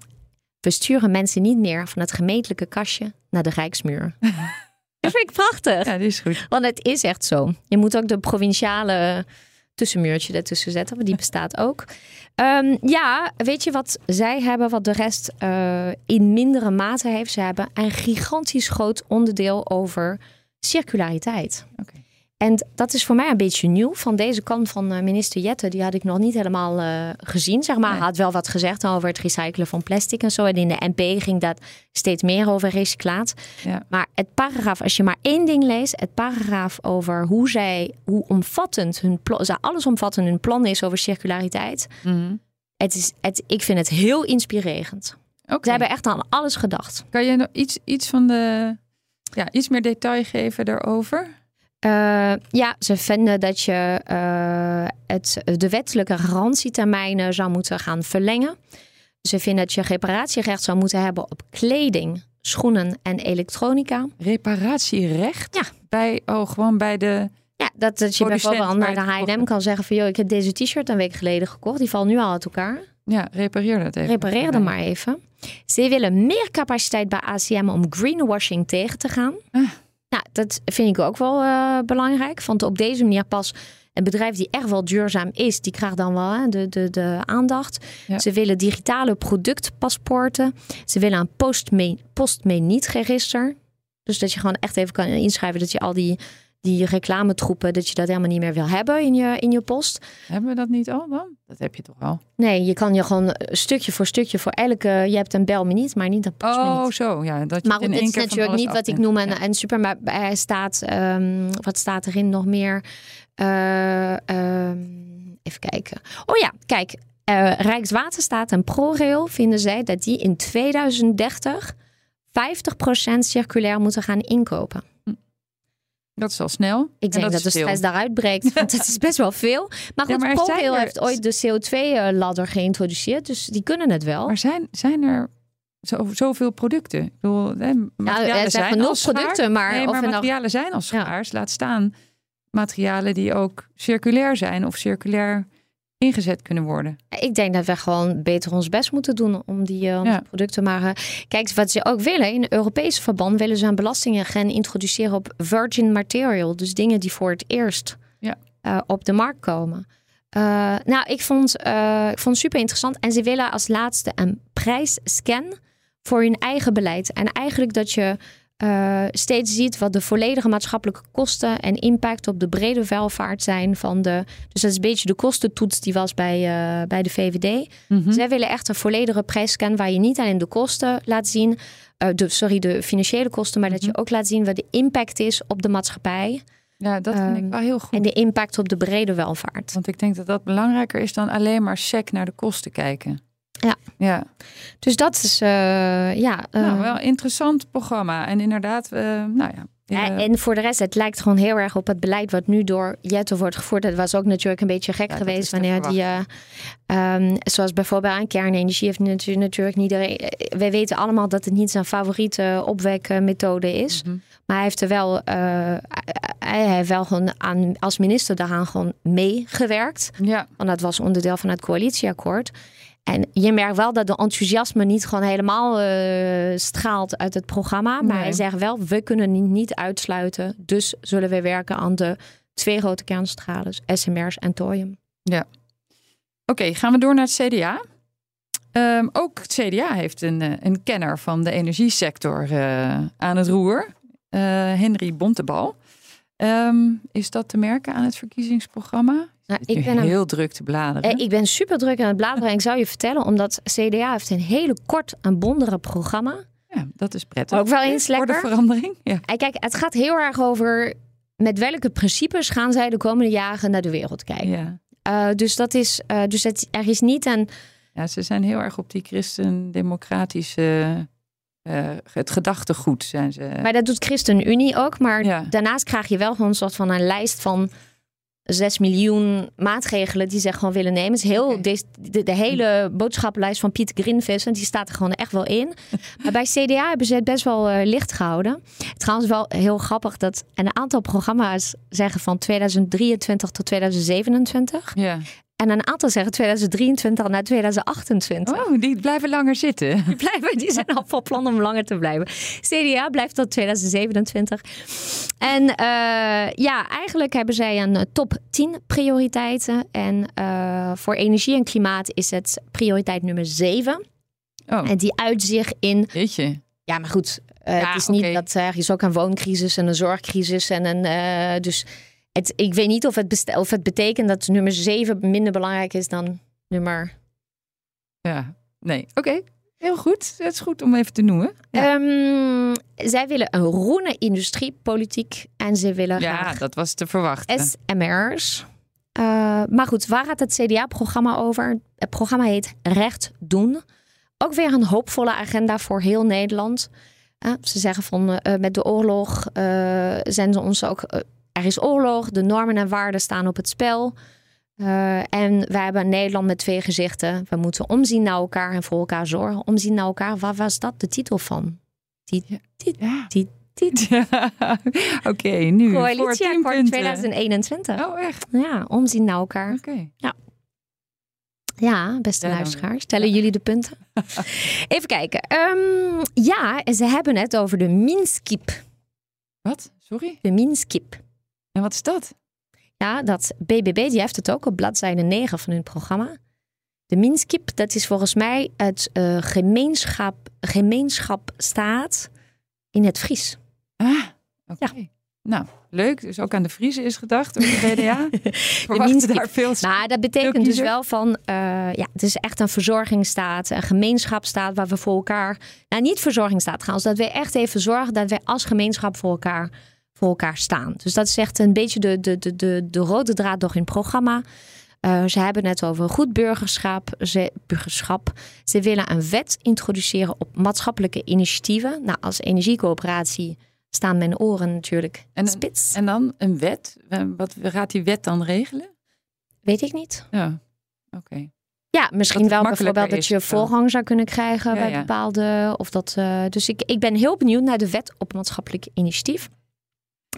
We sturen mensen niet meer van het gemeentelijke kastje naar de Rijksmuur. Dat vind ik prachtig. Ja, die is goed. Want het is echt zo. Je moet ook de provinciale tussenmuurtje ertussen zetten, want die bestaat ook. Ehm, ja, weet je wat zij hebben, wat de rest uh, in mindere mate heeft? Ze hebben een gigantisch groot onderdeel over circulariteit. Okay. En dat is voor mij een beetje nieuw. Van deze kant van uh, minister Jette, die had ik nog niet helemaal uh, gezien. Zeg maar. Hij had wel wat gezegd over het recyclen van plastic en zo. En in de NP ging dat steeds meer over recyclaat. Ja. Maar het paragraaf, als je maar één ding leest, het paragraaf over hoe zij, hoe omvattend hun plan, allesomvattend hun plan is over circulariteit. Mhm. Het is, het, ik vind het heel inspirerend. Oké. Ze hebben echt aan alles gedacht. Kan je nog iets, iets van de. Ja, iets meer detail geven daarover? Uh, ja, ze vinden dat je uh, het, de wettelijke garantietermijnen zou moeten gaan verlengen. Ze vinden dat je reparatierecht zou moeten hebben op kleding, schoenen en elektronica. Reparatierecht? Ja. Bij, oh, gewoon bij de. Ja, dat, dat je bijvoorbeeld naar de H&M kan zeggen van... joh, ik heb deze t-shirt een week geleden gekocht. Die valt nu al uit elkaar. Ja, repareer dat even. Repareer dat maar even. Ze willen meer capaciteit bij ACM om greenwashing tegen te gaan. Ah. Nou, dat vind ik ook wel uh, belangrijk. Want op deze manier pas een bedrijf die echt wel duurzaam is, die krijgt dan wel hè, de, de, de aandacht. Ja. Ze willen digitale productpaspoorten. Ze willen een postmeniet-register. Dus dat je gewoon echt even kan inschrijven dat je al die, die reclametroepen, dat je dat helemaal niet meer wil hebben in je, in je post. Hebben we dat niet al dan? Dat heb je toch al? Nee, je kan je gewoon eh, stukje voor stukje voor elke. Je hebt een belmeniet, maar niet een postmeniet. Oh, zo. Ja, dat je Maar goed, het is natuurlijk niet wat ik noem een, Ja. een super. Maar er staat, ehm, wat staat erin nog meer? Eh, ehm, even kijken. Oh ja, kijk. eh, Rijkswaterstaat en ProRail vinden zij dat die in 2030 50% circulair moeten gaan inkopen. Dat is al snel. Ik En denk dat, is de veel. stress daaruit breekt. Want het is best wel veel. Maar Ja, goed, maar er er- heeft ooit de CO2-ladder geïntroduceerd. Dus die kunnen het wel. Maar zijn, zijn er zo, zoveel producten? Ik bedoel, hè, er zijn genoeg producten, maar nee, of maar nog- materialen zijn al schaars. Laat staan materialen die ook circulair zijn of circulair ingezet kunnen worden. Ik denk dat we gewoon beter ons best moeten doen om die eh, Ja. producten. Maar eh, kijk, wat ze ook willen, in Europees verband willen ze een belastingen gaan introduceren op virgin material. Dus dingen die voor het eerst Ja. eh, op de markt komen. Eh, nou, ik vond, ik vond het super interessant. En ze willen als laatste een prijsscan voor hun eigen beleid. En eigenlijk dat je eh, steeds ziet wat de volledige maatschappelijke kosten en impact op de brede welvaart zijn van de. Dus dat is een beetje de kostentoets die was bij, eh, bij de VVD. Mhm. Zij willen echt een volledige prijsscan waar je niet alleen de kosten laat zien, eh, de, sorry, de financiële kosten, maar dat Mhm. je ook laat zien wat de impact is op de maatschappij Ja, dat vind Ehm, ik wel heel goed. en de impact op de brede welvaart. Want ik denk dat dat belangrijker is dan alleen maar sec naar de kosten kijken. Ja. Ja, Dus dat is, eh, ja. eh, nou, wel een interessant programma. En inderdaad, eh, nou ja. En voor de rest, het lijkt gewoon heel erg op het beleid wat nu door Jette wordt gevoerd. Dat was ook natuurlijk een beetje gek Ja, geweest wanneer die, eh, ehm, zoals bijvoorbeeld aan kernenergie heeft natu- natuurlijk niet iedereen. Wij weten allemaal dat het niet zijn favoriete opwekmethode is. mhm. Maar hij heeft er wel, hij heeft wel gewoon aan, als minister daaraan gewoon meegewerkt. Ja, Want dat was onderdeel van het coalitieakkoord. En je merkt wel dat de enthousiasme niet gewoon helemaal eh, straalt uit het programma. Maar Nee. hij zegt wel, we kunnen niet, uitsluiten. Dus zullen we werken aan de twee grote kerncentrales, SMR's en thorium. Oké, gaan we door naar het CDA. Ehm, ook het CDA heeft een, eh, een kenner van de energiesector eh, aan het roer. Henry Bontebal. Ehm, is dat te merken aan het verkiezingsprogramma? Nou, Ik ben een, heel druk te bladeren. eh, ik ben super druk aan het bladeren. en ik zou je vertellen, omdat CDA heeft een hele kort en bondere programma. Ja, dat is prettig. Ook wel eens Voor de lekker. verandering. Ja. En kijk, het gaat heel erg over met welke principes gaan zij de komende jaren naar de wereld kijken. Ja. Eh, dus dat is, eh, dus het, er is niet een ja, ze zijn heel erg op die christendemocratische... eh het gedachtegoed zijn ze. Maar dat doet ChristenUnie ook. Maar Ja. daarnaast krijg je wel gewoon een soort van een lijst van 6 miljoen maatregelen die ze gewoon willen nemen. Het is heel, de, de hele boodschappenlijst van Pieter Grinvissen, die staat er gewoon echt wel in. maar bij CDA hebben ze het best wel eh, licht gehouden. Trouwens wel heel grappig dat een aantal programma's zeggen van 2023 tot 2027. ja. En een aantal zeggen 2023 naar 2028. Oh, die blijven langer zitten. Die, blijven, die zijn al van plan om langer te blijven. CDA blijft tot 2027. En uh, ja, eigenlijk hebben zij een top 10 prioriteiten. En uh, voor energie en klimaat is het prioriteit nummer 7. Oh. En die uit zich in. Weet je. Ja, maar goed. Uh, ja, het is niet dat er is ook een wooncrisis en een zorgcrisis. En een, dus het, ik weet niet of het, of het betekent dat nummer 7 minder belangrijk is dan nummer. Ja, nee. Oké. Heel goed. Het is goed om even te noemen. Ja. Um, zij willen een groene industriepolitiek en ze willen. Ja, dat was te verwachten. SMR's. Uh, maar goed, waar gaat het CDA-programma over? Het programma heet Recht doen. Ook weer een hoopvolle agenda voor heel Nederland. Uh, ze zeggen van uh, met de oorlog zijn ze ons ook er is oorlog, de normen en waarden staan op het spel. Uh, en wij hebben Nederland met twee gezichten. We moeten omzien naar elkaar en voor elkaar zorgen. Omzien naar elkaar, wat was dat de titel van? Tiet, tiet, ja. tiet, tiet. Ja. Oké, okay, nu Coalitieakkoord 2021. Oh, echt? Ja, omzien naar elkaar. Oké. Okay. Ja. Ja, beste ja, luisteraars. Stellen jullie de punten? Even kijken. Um, ja, ze hebben het over de Minskip. Wat? Sorry? De Minskip. En wat is dat? Ja, dat BBB die heeft het ook op bladzijde 9 van hun programma. De Minskip, dat is volgens mij het uh, gemeenschap, gemeenschap staat in het Fries. Ah, oké. Ja. Nou, leuk. Dus ook aan de Friese is gedacht door de BDA. de daar veel Maar dat betekent dus wel van, uh, ja, het is echt een verzorgingsstaat, een gemeenschapstaat waar we voor elkaar, nou niet verzorgingsstaat gaan, dat we echt even zorgen dat wij als gemeenschap voor elkaar voor elkaar staan. Dus dat is echt een beetje de, de, de, de, de rode draad door hun programma. Uh, ze hebben het over goed burgerschap, ze, burgerschap. Ze willen een wet introduceren op maatschappelijke initiatieven. Nou, als energiecoöperatie staan mijn oren natuurlijk en, spits. En dan een wet? Wat gaat die wet dan regelen? Weet ik niet. Ja, oké. Ja, misschien wel bijvoorbeeld dat je voorrang zou kunnen krijgen bij bepaalde. Of dat, uh, dus ik, ik ben heel benieuwd naar de wet op maatschappelijk initiatief.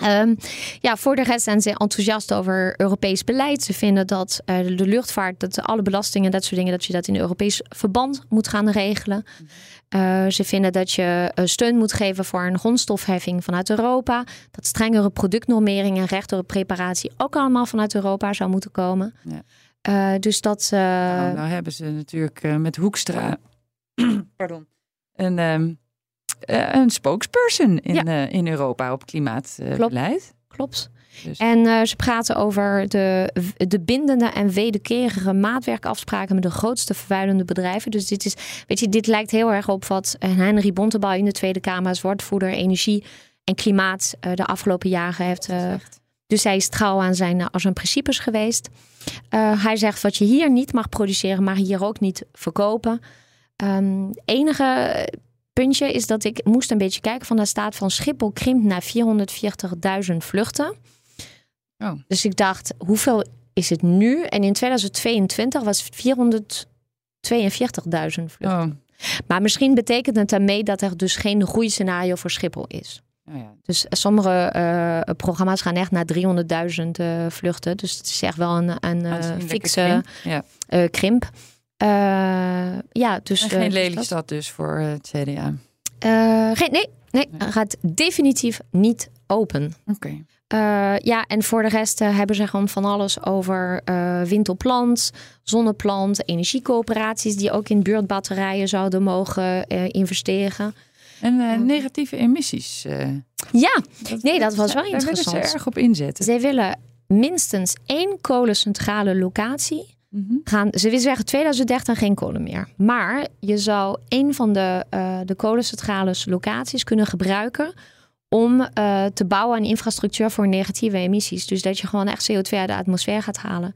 Um, ja, voor de rest zijn ze enthousiast over Europees beleid. Ze vinden dat uh, de luchtvaart, dat alle belastingen, dat soort dingen, dat je dat in Europees verband moet gaan regelen. Uh, ze vinden dat je uh, steun moet geven voor een grondstofheffing vanuit Europa. Dat strengere productnormering en recht op preparatie ook allemaal vanuit Europa zou moeten komen. Ja. dus dat. Nou, nou, hebben ze natuurlijk met Hoekstra. Pardon. Een. Um uh, een spokesperson in, ja. uh, in Europa op klimaatbeleid. Klopt. Dus. En ze praten over de, de bindende en wederkerige maatwerkafspraken met de grootste vervuilende bedrijven. Dus dit, is, weet je, dit lijkt heel erg op wat Henry Bontebal in de Tweede Kamer als woordvoerder energie en klimaat de afgelopen jaren heeft. dus hij is trouw aan zijn, als zijn principes geweest. hij zegt wat je hier niet mag produceren, mag hier ook niet verkopen. Um, enige puntje is dat ik moest een beetje kijken van de staat van Schiphol krimpt naar 440.000 vluchten. Oh. Dus ik dacht, hoeveel is het nu? En in 2022 was 442.000 vluchten. Oh. Maar misschien betekent het daarmee dat er dus geen groeiscenario voor Schiphol is. Oh ja. Dus sommige uh, programma's gaan echt naar 300.000 uh, vluchten. Dus het is echt wel een, een uh, fikse krimp. Ja. krimp. Uh, ja, dus. En geen uh, Lelystad dus voor het CDA? Uh, geen, nee, nee, nee, gaat definitief niet open. Oké. Okay. ja, en voor de rest hebben ze gewoon van alles over wind op land, zonneplant, energiecoöperaties die ook in buurtbatterijen zouden mogen investeren. En negatieve emissies. ja, dat, nee, dat was wel interessant. Daar willen ze erg op inzetten. Zij willen minstens één kolencentrale locatie. Gaan, ze willen zeggen 2030 geen kolen meer. Maar je zou een van de, uh, de kolencentrales locaties kunnen gebruiken om uh, te bouwen aan infrastructuur voor negatieve emissies. Dus dat je gewoon echt CO2 uit de atmosfeer gaat halen.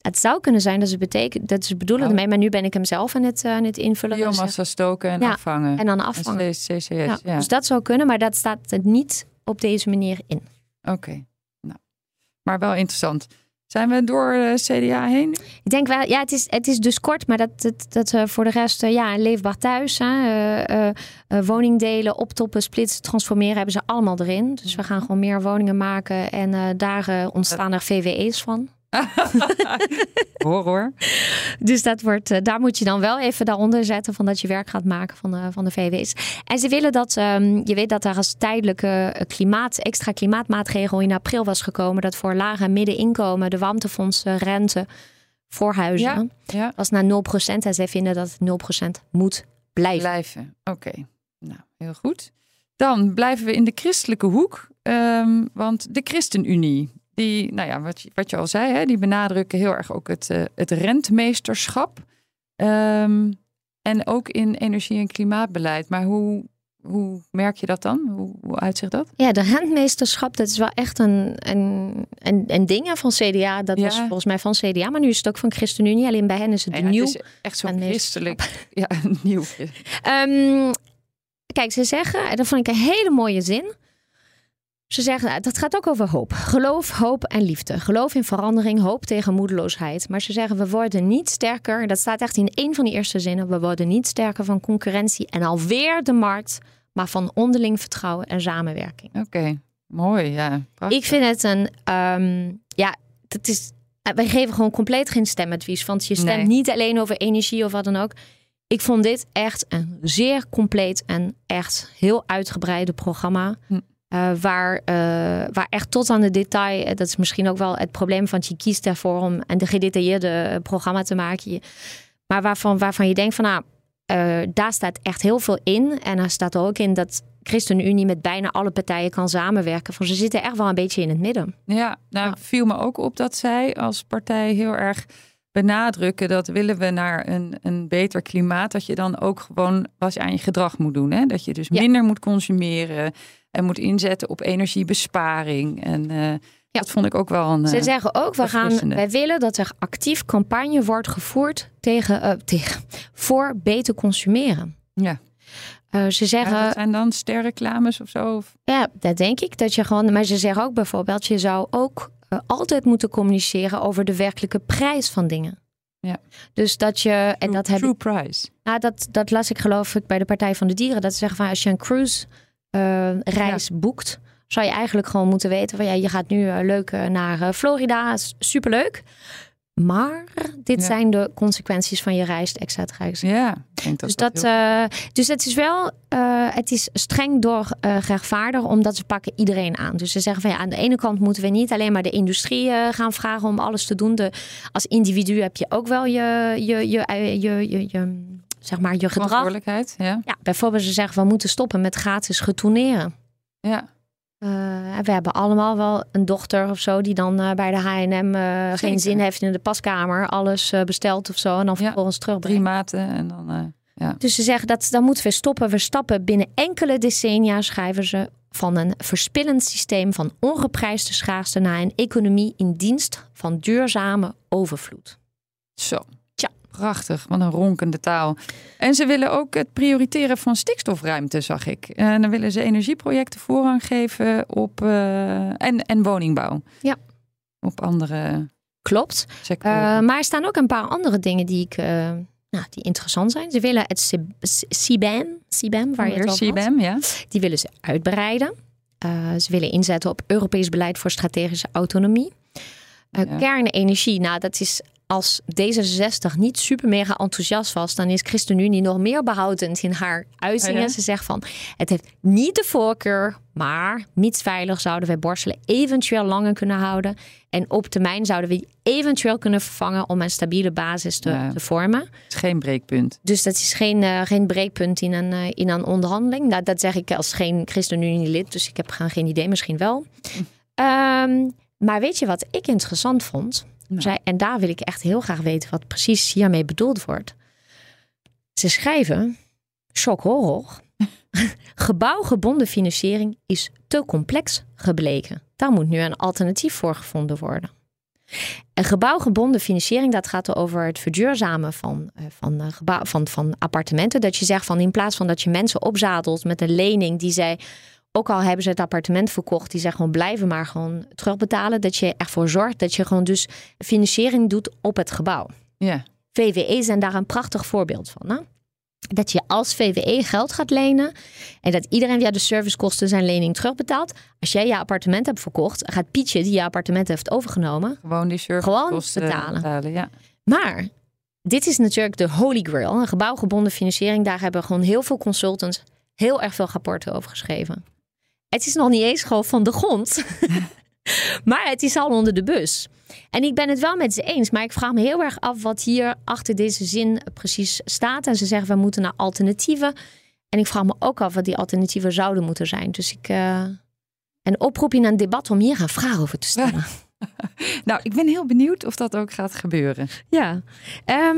Het zou kunnen zijn dat ze betekent, dat ze bedoelen oh. ermee, maar nu ben ik hem zelf aan het, uh, aan het invullen. Dus, Biomassa stoken en ja, afvangen. En dan afvangen. CCS, ja, ja. Dus dat zou kunnen, maar dat staat niet op deze manier in. Oké, nou, maar wel interessant. Zijn we door de CDA heen? Ik denk wel, ja, het is, het is dus kort, maar dat, dat, dat uh, voor de rest, uh, ja, leefbaar thuis, hè, uh, woningdelen, optoppen, splitsen, transformeren, hebben ze allemaal erin. Dus we gaan gewoon meer woningen maken en daar ontstaan er VWE's van. Horror. Dus dat wordt, uh, daar moet je dan wel even daaronder zetten van dat je werk gaat maken van de, van de VW's. En ze willen dat, um, je weet dat er als tijdelijke klimaat, extra klimaatmaatregel in april was gekomen. Dat voor lage en middeninkomen de warmtefondsen, rente voor huizen Ja, ja. was naar 0%. En zij vinden dat het 0% moet blijven. Blijven. Oké, nou heel goed. Dan blijven we in de christelijke hoek. ehm, want de ChristenUnie, die, nou ja, wat, je- wat je al zei, hè, die benadrukken heel erg ook het, eh, het rentmeesterschap. Ehm, en ook in energie- en klimaatbeleid. Maar hoe, hoe merk je dat dan? Hoe, hoe uitzicht dat? Ja, de rentmeesterschap, dat is wel echt een, een, een, een ding van CDA. Dat Ja. was volgens mij van CDA, maar nu is het ook van ChristenUnie. Alleen bij hen is het Ja, nieuw. Het is echt zo'n christelijk, ja, nieuw. Ehm, kijk, ze zeggen, en dat vond ik een hele mooie zin. Ze zeggen, dat gaat ook over hoop. Geloof, hoop en liefde. Geloof in verandering, hoop tegen moedeloosheid. Maar ze zeggen, we worden niet sterker. Dat staat echt in één van die eerste zinnen. We worden niet sterker van concurrentie en alweer de markt. Maar van onderling vertrouwen en samenwerking. Oké, mooi, ja. Prachtig. Ik vind het een, ehm, ja, het is, eh, wij geven gewoon compleet geen stemadvies. Want je stemt Nee. niet alleen over energie of wat dan ook. Ik vond dit echt een zeer compleet en echt heel uitgebreide programma. Hm. Eh, waar, eh, waar echt tot aan de detail, eh, dat is misschien ook wel het probleem, want je kiest ervoor om een gedetailleerde programma te maken. Maar waarvan, waarvan je denkt van nou, daar staat echt heel veel in. En er staat er ook in dat ChristenUnie met bijna alle partijen kan samenwerken. Van ze zitten echt wel een beetje in het midden. Ja, nou Ja. viel me ook op dat zij als partij heel erg benadrukken dat willen we naar een, een beter klimaat, dat je dan ook gewoon wat aan je gedrag moet doen. Hè? Dat je dus Ja. minder moet consumeren en moet inzetten op energiebesparing. En eh, dat vond ik ook wel een. Ze eh, zeggen ook, we gaan, wij willen dat er actief campagne wordt gevoerd tegen, eh, tegen, voor beter consumeren. ja. Ze Ja, zeggen, dat zijn dan sterreclames of zo. Of, Ja, dat denk ik. Dat je gewoon, maar ze zeggen ook bijvoorbeeld, je zou ook altijd moeten communiceren over de werkelijke prijs van dingen. Ja. Dus dat je, en dat heb true price. nou, dat, dat las ik geloof ik bij de Partij van de Dieren. Dat ze zeggen van als je een cruise eh, reis boekt, zou je eigenlijk gewoon moeten weten van ja, je gaat nu eh, leuk eh, naar Florida, superleuk. Maar dit Ja. zijn de consequenties van je reis, et cetera. et cetera. Ja, ik denk dat Dus, dat, dat, heel- eh, dus het is wel, eh, het is streng door gerechtvaardig, omdat ze pakken iedereen aan. Dus ze zeggen van ja, aan de ene kant moeten we niet alleen maar de industrie gaan vragen om alles te doen. De, als individu heb je ook wel je, je, je, je, je, je, zeg maar, je gedrag. verantwoordelijkheid. Ja. Ja, bijvoorbeeld ze zeggen we moeten stoppen met gratis retourneren. ja. Eh, we hebben allemaal wel een dochter of zo die dan eh, bij de H&M geen zin heeft in de paskamer, alles bestelt of zo en dan Ja. vervolgens terugbrengt. Drie maten en dan. ja. Dus ze zeggen dat dan moeten we stoppen. We stappen binnen enkele decennia, schrijven ze, van een verspillend systeem van ongeprijsde schaarste naar een economie in dienst van duurzame overvloed. Zo. Prachtig, wat een ronkende taal. En ze willen ook het prioriteren van stikstofruimte, zag ik. En dan willen ze energieprojecten voorrang geven op eh, en, en woningbouw. Ja. Op andere Klopt. Eh, maar er staan ook een paar andere dingen die, ik, eh, nou, die interessant zijn. Ze willen het CBAM, CBAM waar je het over had, CBAM, ja. die willen ze uitbreiden. Eh, ze willen inzetten op Europees beleid voor strategische autonomie. Eh. Kernenergie, nou dat is als D66 niet super mega enthousiast was, dan is ChristenUnie nog meer behoudend in haar uitingen. Oh ja? Ze zegt van, het heeft niet de voorkeur, maar mitsveilig zouden wij borstelen eventueel langer kunnen houden. En op termijn zouden we die eventueel kunnen vervangen om een stabiele basis te, Ja. te vormen. Het is geen breekpunt. Dus dat is geen, eh, geen breekpunt in een, eh, in een onderhandeling. Nou, dat zeg ik als geen ChristenUnie-lid, dus ik heb gewoon geen idee, misschien wel. Ehm, maar weet je wat ik interessant vond? Nou. Zij, en daar wil ik echt heel graag weten wat precies hiermee bedoeld wordt. Ze schrijven, shock horror, gebouwgebonden financiering is te complex gebleken. Daar moet nu een alternatief voor gevonden worden. Een gebouwgebonden financiering, dat gaat over het verduurzamen van, eh, van, eh, van, van appartementen. Dat je zegt van in plaats van dat je mensen opzadelt met een lening die zij, ook al hebben ze het appartement verkocht, die zeggen gewoon blijven maar gewoon terugbetalen. Dat je ervoor zorgt dat je gewoon dus financiering doet op het gebouw. Ja, VWE zijn daar een prachtig voorbeeld van. Hè? dat je als VWE geld gaat lenen en dat iedereen via de servicekosten zijn lening terugbetaalt. Als jij je appartement hebt verkocht, gaat Pietje die je appartement heeft overgenomen, Gewoon die servicekosten betalen. betalen. Ja. maar dit is natuurlijk de holy grail. Een gebouwgebonden financiering. Daar hebben gewoon heel veel consultants heel erg veel rapporten over geschreven. Het is nog niet eens gewoon van de grond. maar het is al onder de bus. En ik ben het wel met ze eens. Maar ik vraag me heel erg af wat hier achter deze zin precies staat. En ze zeggen we moeten naar alternatieven. En ik vraag me ook af wat die alternatieven zouden moeten zijn. Dus ik... eh, een oproepje naar een debat om hier een vraag over te stellen. Nou, ik ben heel benieuwd of dat ook gaat gebeuren. Ja, Ehm,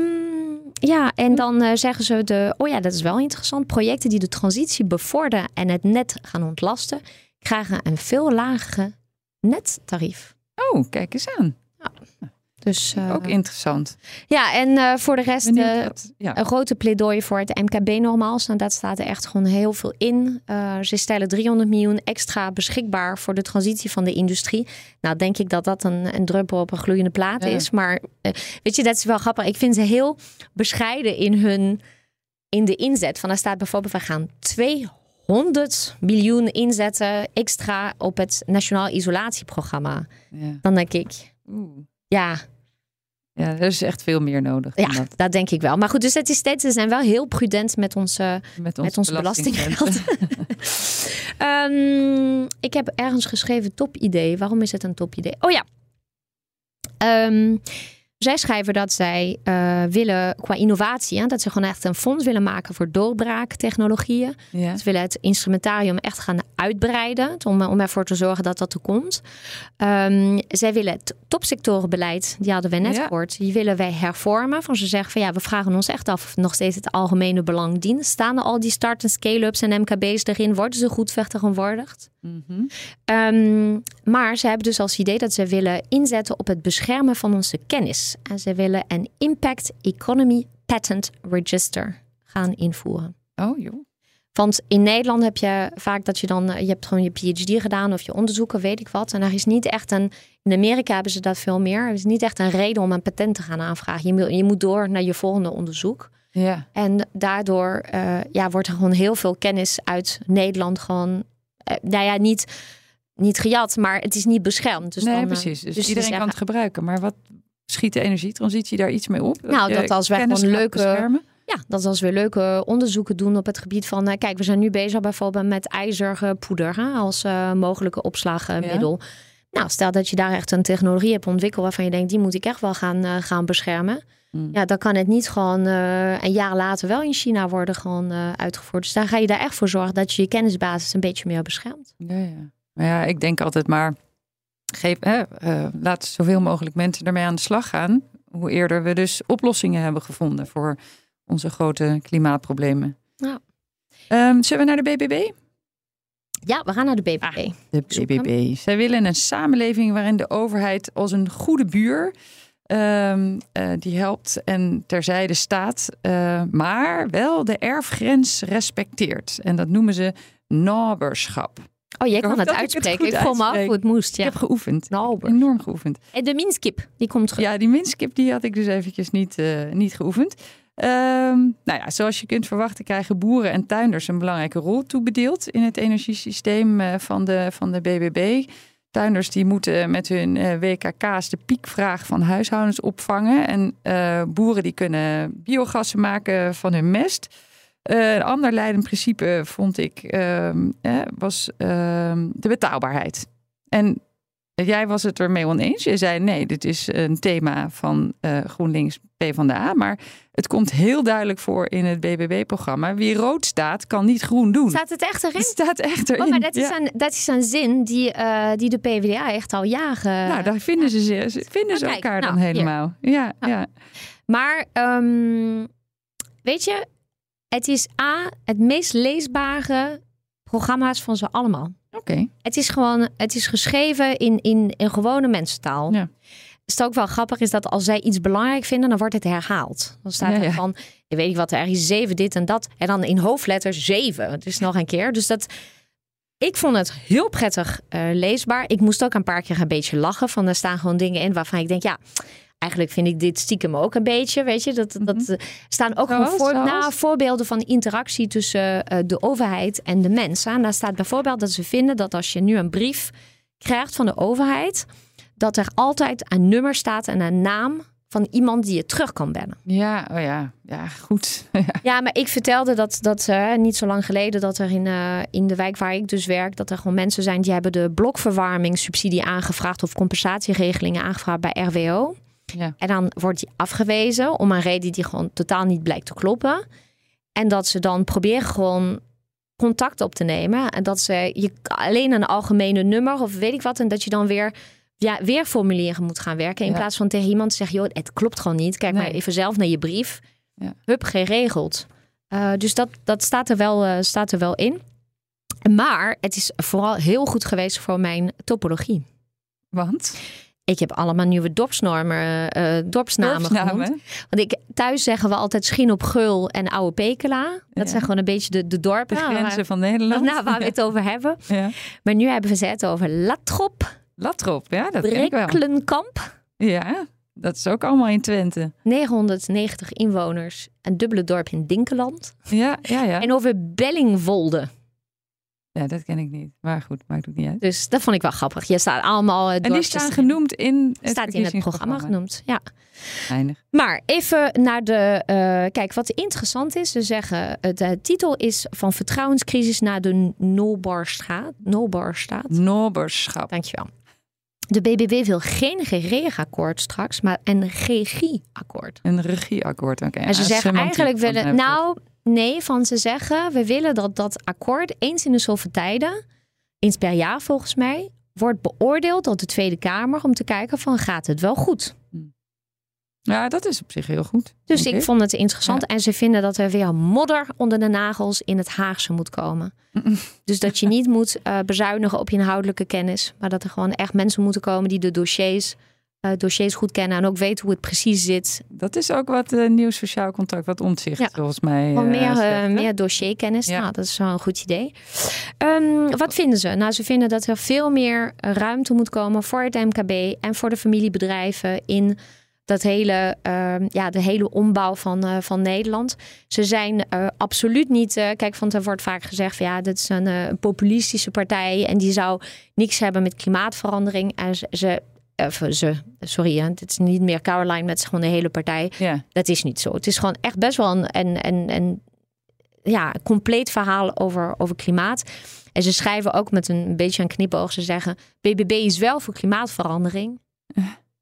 ja en dan eh, zeggen ze de, oh ja, dat is wel interessant. Projecten die de transitie bevorderen en het net gaan ontlasten, krijgen een veel lagere nettarief. Oh, kijk eens aan. Dus eh, Ook interessant. ja, en eh, voor de rest eh, ja. een grote pleidooi voor het MKB nogmaals. Nou, dat staat er echt gewoon heel veel in. Ze stellen 300 miljoen extra beschikbaar voor de transitie van de industrie. Nou, denk ik dat dat een, een druppel op een gloeiende plaat Ja. is. Maar weet je, dat is wel grappig. Ik vind ze heel bescheiden in hun in de inzet. Van daar staat bijvoorbeeld, we gaan 200 miljoen inzetten extra op het Nationaal Isolatieprogramma. Ja. Dan denk ik, Oeh. ja, ja, er is echt veel meer nodig. ja, dat. dat denk ik wel. Maar goed, dus het is steeds, ze zijn wel heel prudent met onze Met, met ons belastinggeld. Ehm, ik heb ergens geschreven topidee. Waarom is het een topidee? Oh ja. Ehm, zij schrijven dat zij eh, willen qua innovatie, hè, dat ze gewoon echt een fonds willen maken voor doorbraaktechnologieën. ja. Ze willen het instrumentarium echt gaan uitbreiden om, om ervoor te zorgen dat dat er komt. Ehm, zij willen het topsectorenbeleid, die hadden we net Ja. gehoord, die willen wij hervormen. Van ze zeggen van ja, we vragen ons echt af of nog steeds het algemene belang dient. Staan er al die start- en scale-ups en MKB's erin? Worden ze goed vertegenwoordigd? Ehm, maar ze hebben dus als idee dat ze willen inzetten op het beschermen van onze kennis. En ze willen een Impact Economy Patent Register gaan invoeren. Oh joh. Want in Nederland heb je vaak dat je dan, eh, je hebt gewoon je PhD gedaan of je onderzoeken, weet ik wat. En er is niet echt een, in Amerika hebben ze dat veel meer. Er is niet echt een reden om een patent te gaan aanvragen. Je moet, je moet door naar je volgende onderzoek. Ja. En daardoor eh, ja, wordt er gewoon heel veel kennis uit Nederland gewoon, nou ja, niet, niet gejat, maar het is niet beschermd. Dus nee, dan, eh, precies. Dus, dus iedereen kan het gebruiken. Maar wat schiet de energietransitie daar iets mee op? Nou, je dat als wij kennis gewoon leuke- beschermen? Ja, dat als we leuke onderzoeken doen op het gebied van... eh, kijk, we zijn nu bezig bijvoorbeeld met ijzerpoeder hè, als eh, mogelijke opslagmiddel. Nou, stel dat je daar echt een technologie hebt ontwikkeld... waarvan je denkt, die moet ik echt wel gaan, eh, gaan beschermen. Hmm. Ja, dan kan het niet gewoon eh, een jaar later wel in China worden gewoon, eh, uitgevoerd. Dus daar ga je daar echt voor zorgen dat je je kennisbasis een beetje meer beschermt. Ja, ja. Maar ja, ik denk altijd maar, geef, hè, eh, laat zoveel mogelijk mensen ermee aan de slag gaan. Hoe eerder we dus oplossingen hebben gevonden voor onze grote klimaatproblemen. Ja. Ehm, zullen we naar de BBB? Ja, we gaan naar de BBB. Ah, De. BBB. Zij willen een samenleving waarin de overheid als een goede buur ehm, eh, die helpt en terzijde staat, eh, maar wel de erfgrens respecteert. En dat noemen ze naberschap. Oh, jij Ik kan het ik uitspreken. Ik, goed voel me af hoe het moest. Ja. Ik heb geoefend. Ik enorm geoefend. En de minskip, die komt terug. Ja, die minskip die had ik dus eventjes niet, eh, niet geoefend. Ehm, nou ja, zoals je kunt verwachten krijgen boeren en tuinders een belangrijke rol toebedeeld in het energiesysteem van, de, van de BBB. Tuinders die moeten met hun eh, WKK's de piekvraag van huishoudens opvangen. En eh, boeren die kunnen biogassen maken van hun mest. Eh, een ander leidend principe vond ik ehm, eh, was ehm, de betaalbaarheid. En jij was het ermee oneens. Je zei nee, dit is een thema van eh, GroenLinks PvdA. Maar het komt heel duidelijk voor in het BBB-programma. Wie rood staat, kan niet groen doen. Staat het echt erin? Het staat echt erin. Oh, maar dat is, Ja. een, dat is een zin die, eh, die de PvdA echt al jagen. Nou, daar vinden ze, ze- vinden ze kijk, elkaar nou, dan hier. helemaal. Ja, Ja. ja. Maar ehm, weet je, het is A, het meest leesbare programma's van ze allemaal. Oké. Het is gewoon, het is geschreven in, in, in gewone mensentaal. Ja. Is het ook wel grappig is dat als zij iets belangrijk vinden, dan wordt het herhaald. Dan staat Ja, er ja. van, ik weet niet wat, er is zeven, dit en dat. En dan in hoofdletters zeven. Dus nog een keer. Dus dat, ik vond het heel prettig eh, leesbaar. Ik moest ook een paar keer een beetje lachen. Van er staan gewoon dingen in waarvan ik denk, ja, eigenlijk vind ik dit stiekem ook een beetje, weet je. Dat, dat Mhm. staan ook Zoals? voor, nou, voorbeelden van interactie tussen eh, de overheid en de mensen. En daar staat bijvoorbeeld dat ze vinden dat als je nu een brief krijgt van de overheid, dat er altijd een nummer staat en een naam van iemand die je terug kan bellen. Ja, oh ja. Ja, goed. Ja. Maar ik vertelde dat, dat eh, niet zo lang geleden dat er in, eh, in de wijk waar ik dus werk, dat er gewoon mensen zijn die hebben de blokverwarmingssubsidie aangevraagd of compensatieregelingen aangevraagd bij RWO. Ja. En dan wordt die afgewezen om een reden die gewoon totaal niet blijkt te kloppen. En dat ze dan proberen gewoon contact op te nemen. En dat ze je alleen een algemene nummer of weet ik wat. En dat je dan weer, ja, weer formulieren moet gaan werken. In Ja. plaats van tegen iemand te zeggen, joh, het klopt gewoon niet. Kijk maar even zelf naar je brief. Ja. Hup, geregeld. Eh, dus dat, dat staat, er wel, eh, staat er wel in. Maar het is vooral heel goed geweest voor mijn topologie. Want? Ik heb allemaal nieuwe dorpsnormen, eh eh, dorpsnamen genoemd. Dorpsnamen. Want ik, thuis zeggen we altijd Schien op Geul en Oude Pekela. Dat Ja. zijn gewoon een beetje de, de dorpen. De waar- grenzen van Nederland. nou, waar we het over hebben. Ja. Maar nu hebben we het over Latrop, Latrop, ja, dat ken ik wel. Ja, dat is ook allemaal in Twente. 990 inwoners. Een dubbele dorp in Dinkeland. Ja, ja, ja. En over Bellingwolde. Ja, dat ken ik niet. Maar goed, maakt ook niet uit. Dus dat vond ik wel grappig. Je staat allemaal eh, En die staan genoemd in het Staat in het programma genoemd, ja. Weinig. Maar even naar de. eh, kijk, wat interessant is. Ze zeggen. het, De titel is van vertrouwenscrisis naar de Noorbarstraat. Noorbarstraat. Noberschap. Dankjewel. De BBB wil geen regeerakkoord straks, maar een regieakkoord. Een regieakkoord. Oké. En ze Ja, zeggen eigenlijk willen. Nou, nee, van ze zeggen we willen dat dat akkoord eens in de zoveel tijden, eens per jaar volgens mij, wordt beoordeeld door de Tweede Kamer om te kijken van gaat het wel goed. Ja, dat is op zich heel goed. Dus ik vond het interessant. En ze vinden dat er weer modder onder de nagels in het Haagse moet komen. Dus dat je niet moet eh, bezuinigen op je inhoudelijke kennis. Maar dat er gewoon echt mensen moeten komen die de dossiers, eh, dossiers goed kennen. En ook weten hoe het precies zit. Dat is ook wat eh, nieuw sociaal contact, wat omzicht Ja. volgens mij. Eh, meer, zegt, meer dossierkennis. Ja. Nou, dat is wel een goed idee. Ehm, wat vinden ze? Nou, ze vinden dat er veel meer ruimte moet komen voor het MKB en voor de familiebedrijven in dat hele, ehm, ja, de hele ombouw van, van Nederland. Ze zijn absoluut niet. kijk, want er wordt vaak gezegd van ja, dit is een, een populistische partij en die zou niks hebben met klimaatverandering. En ze, ze, of ze sorry, hè, dit is niet meer Caroline, het is gewoon de hele partij. Ja. Dat is niet zo. Het is gewoon echt best wel een, een, een, een ja, compleet verhaal over, over klimaat. En ze schrijven ook met een beetje een knipoog. Ze zeggen, BBB is wel voor klimaatverandering.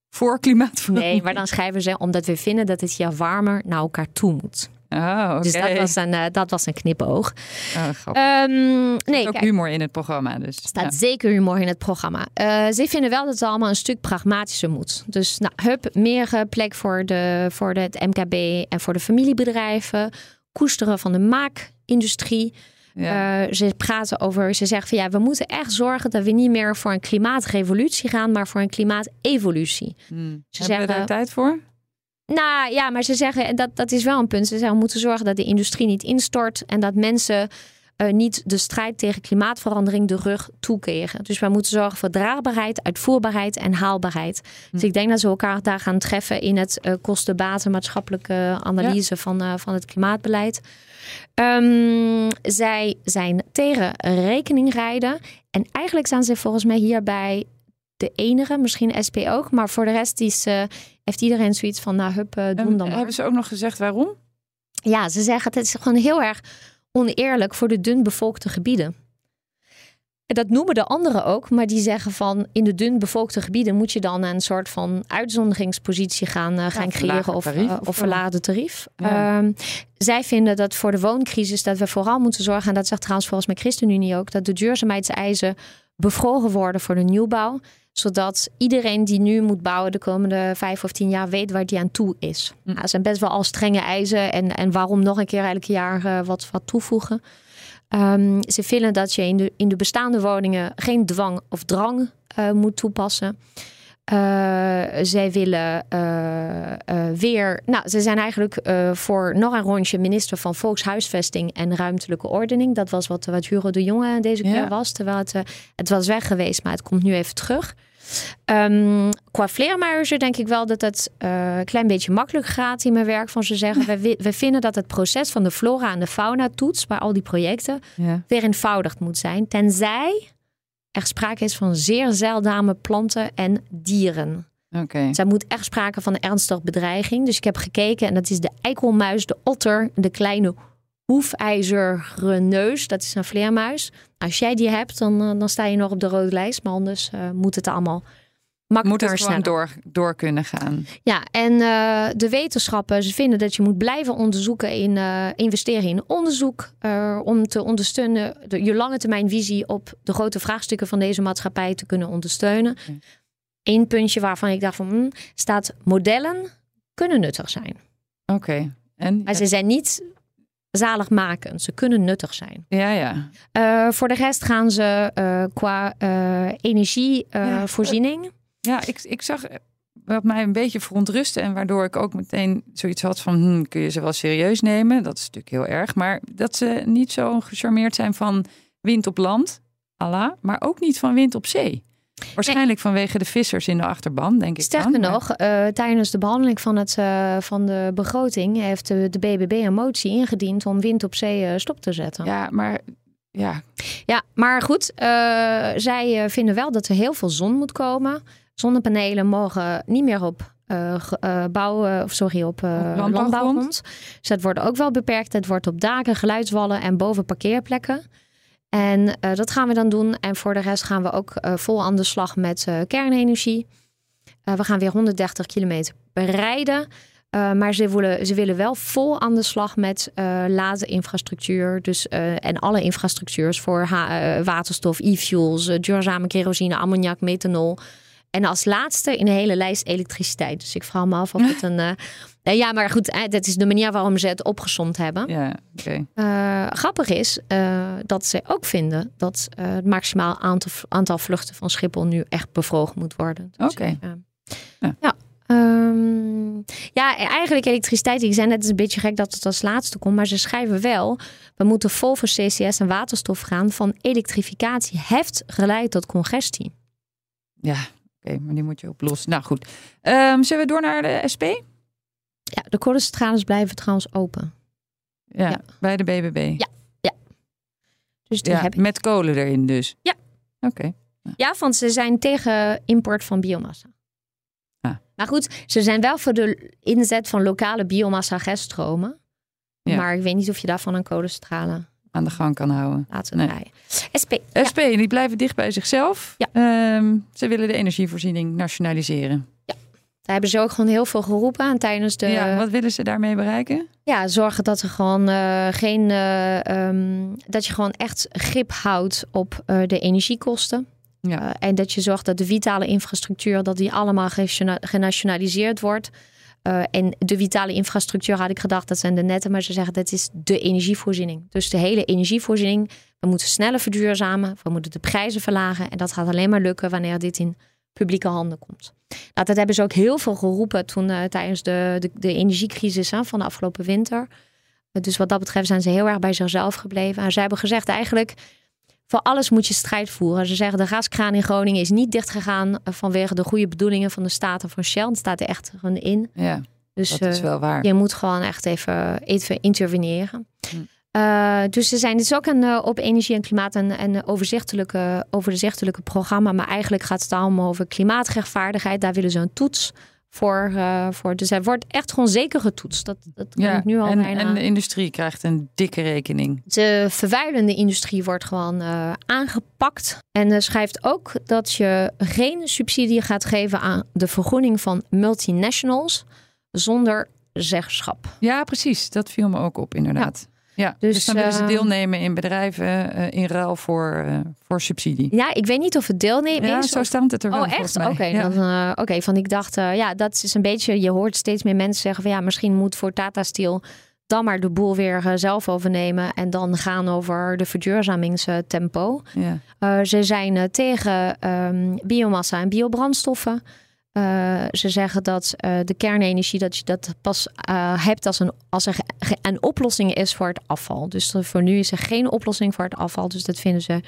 Voor klimaatverandering. Nee, maar dan schrijven ze omdat we vinden dat het hier warmer naar elkaar toe moet. Oh. Dus dat was een, eh, dat was een knipoog. Oh. Ehm, nee, ook kijk, humor in het programma. Dus. er staat ja. zeker humor in het programma. Eh, ze vinden wel dat het allemaal een stuk pragmatischer moet. Dus nou, hup, meer eh, plek voor, de, voor de, het MKB en voor de familiebedrijven. Koesteren van de maakindustrie. Ja. Ze praten over, ze zeggen van ja, we moeten echt zorgen dat we niet meer voor een klimaatrevolutie gaan, maar voor een klimaatevolutie. Hmm. ze Hebben we daar tijd voor? Nou ja, maar ze zeggen, en dat, dat is wel een punt. Ze zeggen, we moeten zorgen dat de industrie niet instort en dat mensen eh, niet de strijd tegen klimaatverandering de rug toekeren. Dus wij moeten zorgen voor draagbaarheid, uitvoerbaarheid en haalbaarheid. Dus ik denk dat ze elkaar daar gaan treffen in het eh, kosten-baten maatschappelijke analyse van, eh, van het klimaatbeleid. Ehm, zij zijn tegen rekeningrijden. En eigenlijk zijn ze volgens mij hierbij de enige, misschien SP ook. Maar voor de rest is, eh, heeft iedereen zoiets van, nou hup, eh, doe hem En dan maar. hebben ze ook nog gezegd waarom? Ja, ze zeggen het is gewoon heel erg oneerlijk voor de dun bevolkte gebieden. En dat noemen de anderen ook, maar die zeggen van in de dun bevolkte gebieden moet je dan een soort van uitzonderingspositie gaan, eh, gaan creëren of, tarief eh, of verlaagde tarief. Ja. Ehm, zij vinden dat voor de wooncrisis dat we vooral moeten zorgen, en dat zegt trouwens volgens mij ChristenUnie ook, dat de duurzaamheidseisen bevroren worden voor de nieuwbouw zodat iedereen die nu moet bouwen de komende vijf of tien jaar weet waar die aan toe is. Hm. Nou, zijn best wel al strenge eisen en, en waarom nog een keer elk jaar eh, wat, wat toevoegen. Ehm, ze vinden dat je in de, in de bestaande woningen geen dwang of drang eh, moet toepassen. Eh, zij willen eh, eh, weer. Nou, ze zijn eigenlijk voor nog een rondje minister van Volkshuisvesting en Ruimtelijke Ordening. Dat was wat, wat Hugo de Jonge deze keer Ja. was. Terwijl het, het was weg geweest, maar het komt nu even terug. Ehm, qua vleermuizen denk ik wel dat het een klein beetje makkelijk gaat in mijn werk. Van ze zeggen, we, we vinden dat het proces van de flora en de fauna toets bij al die projecten Ja. weer eenvoudigd moet zijn. Tenzij er sprake is van zeer zeldzame planten en dieren. Oké. Zij moet echt sprake van een ernstige bedreiging. Dus ik heb gekeken en dat is de eikelmuis, de otter, de kleine hoefijzerige neus. Dat is een vleermuis. Als jij die hebt, dan, eh, dan sta je nog op de rode lijst. Maar anders eh, moet het allemaal Moet makkelijker het gewoon door, door kunnen gaan. Ja, en eh, de wetenschappen, ze vinden dat je moet blijven onderzoeken in eh, investeren in onderzoek. eh, om te ondersteunen, de, je lange termijn visie op de grote vraagstukken van deze maatschappij te kunnen ondersteunen. Oké. Eén puntje waarvan ik dacht van, hm, staat modellen kunnen nuttig zijn. Oké. En? Maar ze zijn niet zaligmakend. Ze kunnen nuttig zijn. Ja, ja. Voor de rest gaan ze qua energievoorziening. Ja, ik, ik zag eh, wat mij een beetje verontrustte en waardoor ik ook meteen zoiets had van, hm, kun je ze wel serieus nemen? Dat is natuurlijk heel erg. Maar dat ze niet zo gecharmeerd zijn van wind op land, Allah, maar ook niet van wind op zee. Waarschijnlijk vanwege de vissers in de achterban, denk ik Sterker dan. Maar- nog, eh, tijdens de behandeling van, het, eh, van de begroting heeft de, de BBB een motie ingediend om wind op zee stop te zetten. Ja, Ja, maar ja, maar goed, zij vinden wel dat er heel veel zon moet komen. Zonnepanelen mogen niet meer op eh, eh, bouwen, of sorry, op, eh, landbouwgrond. Dus dat wordt ook wel beperkt. Het wordt op daken, geluidswallen en boven parkeerplekken. En dat gaan we dan doen. En voor de rest gaan we ook vol aan de slag met kernenergie. We gaan weer 130 kilometer bereiden. Maar ze willen, ze willen wel vol aan de slag met ladinfrastructuur. Dus, en alle infrastructuurs voor waterstof, e-fuels, duurzame kerosine, ammoniak, methanol. En als laatste in de hele lijst elektriciteit. Dus ik vraag me af of het een. eh, ja, maar goed, eh, dat is de manier waarom ze het opgesomd hebben. ja, oké. Eh, grappig is dat ze ook vinden dat het maximaal aantal, aantal vluchten van Schiphol nu echt bevrogen moet worden. Dus, Oké. Ja. ja. Ehm, ja, eigenlijk elektriciteit. Ik zei net, het is een beetje gek dat het als laatste komt. Maar ze schrijven wel, we moeten vol voor CCS en waterstof gaan. Van elektrificatie heeft geleid tot congestie. Ja, oké, maar die moet je oplossen. Nou goed, Ehm, zullen we door naar de SP? Ja, de kolencentrales blijven trouwens open. Ja, Ja. bij de BBB. Ja. Dus die Ja, heb ik. met kolen erin dus. Ja. Oké. Ja, want ze zijn tegen import van biomassa. Ah. Maar goed, ze zijn wel voor de inzet van lokale biomassa reststromen. Ja. Maar ik weet niet of je daarvan een kolencentrale Aan de gang kan houden. laten Nee. draaien. SP. ja. SP, die blijven dicht bij zichzelf. Ja. Ehm, ze willen de energievoorziening nationaliseren. Daar hebben ze ook gewoon heel veel geroepen aan tijdens de... ja, wat willen ze daarmee bereiken? Ja, zorgen dat er gewoon eh, geen. eh, ehm, dat je gewoon echt grip houdt op eh, de energiekosten. Ja. En dat je zorgt dat de vitale infrastructuur, dat die allemaal genationaliseerd wordt. Eh, en de vitale infrastructuur had ik gedacht, dat zijn de netten, maar ze zeggen dat is de energievoorziening. Dus de hele energievoorziening. We moeten sneller verduurzamen, we moeten de prijzen verlagen. En dat gaat alleen maar lukken wanneer dit in publieke handen komt. Nou, dat hebben ze ook heel veel geroepen toen eh, tijdens de, de, de energiecrisis hè, van de afgelopen winter. Dus wat dat betreft zijn ze heel erg bij zichzelf gebleven. En ze hebben gezegd eigenlijk, voor alles moet je strijd voeren. Ze zeggen de gaskraan in Groningen is niet dichtgegaan eh, vanwege de goede bedoelingen van de Staten van Shell. Het staat er echt gewoon in. Ja, Dus dat is eh, wel waar. je moet gewoon echt even, even interveneren. Hm. Eh, dus ze zijn, is ook een op energie en klimaat een, een overzichtelijke, overzichtelijke programma. Maar eigenlijk gaat het allemaal over klimaatrechtvaardigheid. Daar willen ze een toets voor. eh, voor. Dus hij wordt echt gewoon zeker getoetst. Dat, dat kan Ja, ik nu al en, bijna... en de industrie krijgt een dikke rekening. De vervuilende industrie wordt gewoon eh, aangepakt. En uh, schrijft ook dat je geen subsidie gaat geven aan de vergroening van multinationals zonder zeggenschap. Ja, precies. Dat viel me ook op, inderdaad. Ja, dus, Dus, dan willen ze eh, deelnemen in bedrijven eh, in ruil voor, eh, voor subsidie. Ja, ik weet niet of het deelnemen Ja, is. zo of- staat het er wel Oh, echt? Oké. Ja. eh, oké, van ik dacht, ja, dat is een beetje, je hoort steeds meer mensen zeggen van ja, misschien moet voor Tata Steel dan maar de boel weer zelf overnemen en dan gaan over de verduurzamingstempo. Ja. Ze zijn tegen ehm, biomassa en biobrandstoffen. Eh, ze zeggen dat eh, de kernenergie dat je dat pas eh, hebt als, een, als er een oplossing is voor het afval. Dus voor nu is er geen oplossing voor het afval. Dus dat vinden ze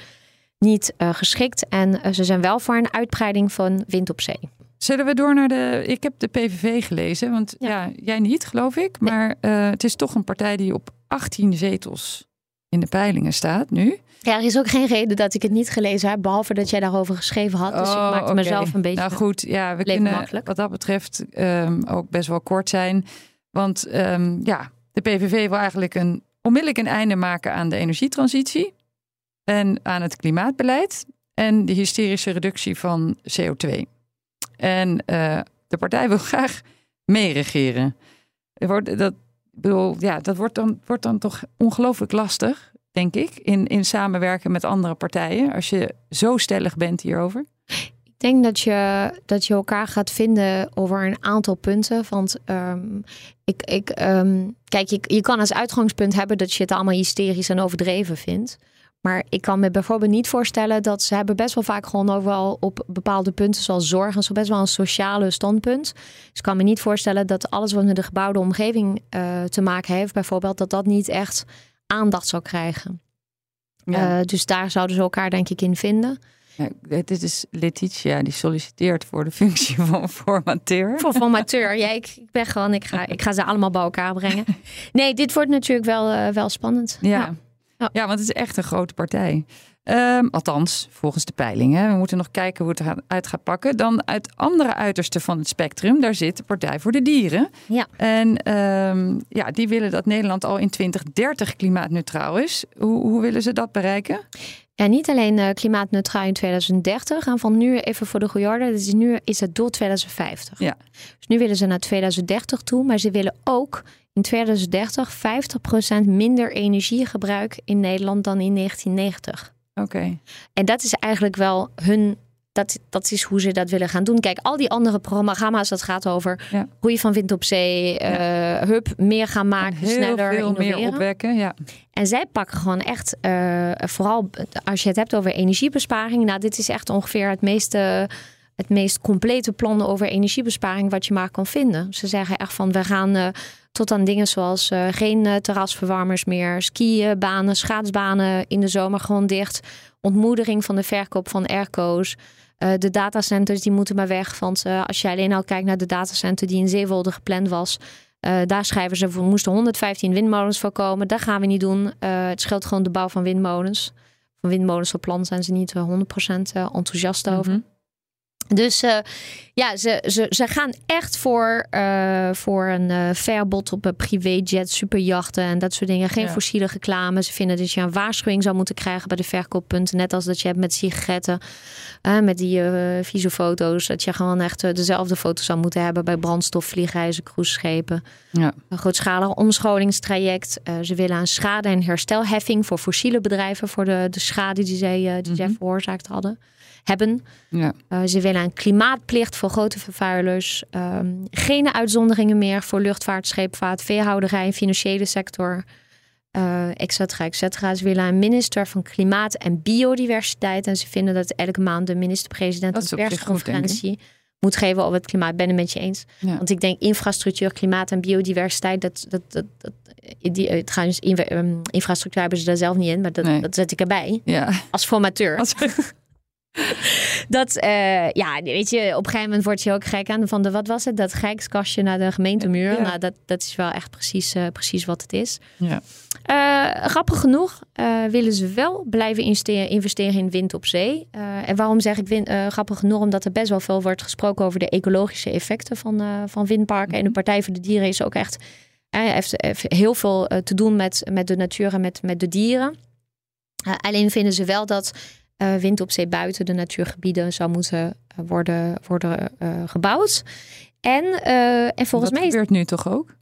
niet geschikt. En ze zijn wel voor een uitbreiding van wind op zee. Zullen we door naar de. Ik heb de PVV gelezen, want ja, jij niet, geloof ik. Maar het is toch een partij die op 18 zetels in de peilingen staat nu. Ja, er is ook geen reden dat ik het niet gelezen heb, behalve dat jij daarover geschreven had. Dus oh, ik maakte mezelf een beetje. Nou goed, ja, we kunnen makkelijk. wat dat betreft um, ook best wel kort zijn. Want um, ja, de PVV wil eigenlijk een, onmiddellijk een einde maken aan de energietransitie en aan het klimaatbeleid en de hysterische reductie van CO2. En uh, de partij wil graag meeregeren. Dat, bedoel, ja, dat wordt dan, wordt dan toch ongelooflijk lastig denk ik, in, in samenwerken met andere partijen, als je zo stellig bent hierover? Ik denk dat je, dat je elkaar gaat vinden over een aantal punten. Want um, ik, ik, ehm, kijk, je, je kan als uitgangspunt hebben dat je het allemaal hysterisch en overdreven vindt. Maar ik kan me bijvoorbeeld niet voorstellen dat ze hebben best wel vaak gewoon overal op bepaalde punten zoals zorg en zo best wel een sociale standpunt. Dus ik kan me niet voorstellen dat alles wat met de gebouwde omgeving uh, te maken heeft, bijvoorbeeld, dat dat niet echt aandacht zou krijgen. Ja. Uh, dus daar zouden ze elkaar denk ik in vinden. Ja, dit is Letitia, die solliciteert voor de functie van formateur. Voor formateur, ja, ik, ik, ben gewoon, ik ga, ik ga ze allemaal bij elkaar brengen. Nee, dit wordt natuurlijk wel, uh, wel spannend. Ja. ja. Ja. want het is echt een grote partij. Um, althans, volgens de peilingen. We moeten nog kijken hoe het uit gaat pakken. Dan uit andere uitersten van het spectrum, daar zit de Partij voor de Dieren. Ja. En um, ja, die willen dat Nederland al in 2030 klimaatneutraal is. Hoe, hoe willen ze dat bereiken? Ja, niet alleen uh, klimaatneutraal in 2030. En van nu even voor de goede orde. Dus nu is het doel 2050. Ja. Dus nu willen ze naar 2030 toe. Maar ze willen ook in 2030 50% minder energiegebruik in Nederland dan in 1990. Oké. En dat is eigenlijk wel hun. Dat, dat is hoe ze dat willen gaan doen. Kijk, al die andere programma's, dat gaat over ja. hoe je van wind op zee, ja. uh, hup, meer gaan maken, heel sneller veel innoveren. meer opwekken. Ja. En zij pakken gewoon echt, uh, vooral als je het hebt over energiebesparing. Nou, dit is echt ongeveer het meeste het meest complete plan over energiebesparing wat je maar kan vinden. Ze zeggen echt van we gaan uh, tot aan dingen zoals uh, geen uh, terrasverwarmers meer, skiën, banen, schaatsbanen in de zomer gewoon dicht. Ontmoedering van de verkoop van airco's. de datacenters die moeten maar weg. Want als je alleen al kijkt naar de datacenter die in Zeewolde gepland was. daar schrijven ze, we moesten 115 windmolens voorkomen. Dat gaan we niet doen. het scheelt gewoon de bouw van windmolens. Van windmolens op plan zijn ze niet 100% enthousiast over. Mhm. Dus uh, ja, ze, ze, ze gaan echt voor, uh, voor een uh, verbod op privéjet, superjachten en dat soort dingen. Geen fossiele reclame. Ze vinden dat je een waarschuwing zou moeten krijgen bij de verkooppunten. Net als dat je hebt met sigaretten, met die vieze foto's. Dat je gewoon echt dezelfde foto's zou moeten hebben bij brandstof, vliegreizen, cruiseschepen. Ja. Een grootschalig omscholingstraject. ze willen een schade- en herstelheffing voor fossiele bedrijven voor de, de schade die zij, die mm -hmm. zij mhm. veroorzaakt hadden hebben. Ja. Uh, ze willen een klimaatplicht voor grote vervuilers. Um, geen uitzonderingen meer voor luchtvaart, scheepvaart, veehouderij, financiële sector. Uh, et cetera, et cetera. Ze willen een minister van Klimaat en Biodiversiteit. En ze vinden dat elke maand de minister-president een persconferentie moet geven over het klimaat. Ben het met je eens. Ja. Want ik denk infrastructuur, klimaat en biodiversiteit, dat, dat, dat, dat die, het trouwens, um, infrastructuur hebben ze daar zelf niet in, maar dat, nee. dat zet ik erbij. Ja. Als formateur. Als... dat, uh, ja, weet je, op een gegeven moment word je ook gek aan van de, wat was het, dat gekskastje naar de gemeentemuur. Ja. Nou, dat, dat is wel echt precies, uh, precies wat het is. Ja. Uh, grappig genoeg willen ze wel blijven investeren, investeren in wind op zee. en waarom zeg ik wind, grappig genoeg? Omdat er best wel veel wordt gesproken over de ecologische effecten van, van windparken. En de mhm. Partij voor de Dieren is ook echt, heeft, heeft heel veel te doen met, met de natuur en met, met de dieren. alleen vinden ze wel dat uh, wind op zee buiten de natuurgebieden zou moeten uh, worden, worden uh, gebouwd. En, en volgens dat mij. gebeurt nu toch ook?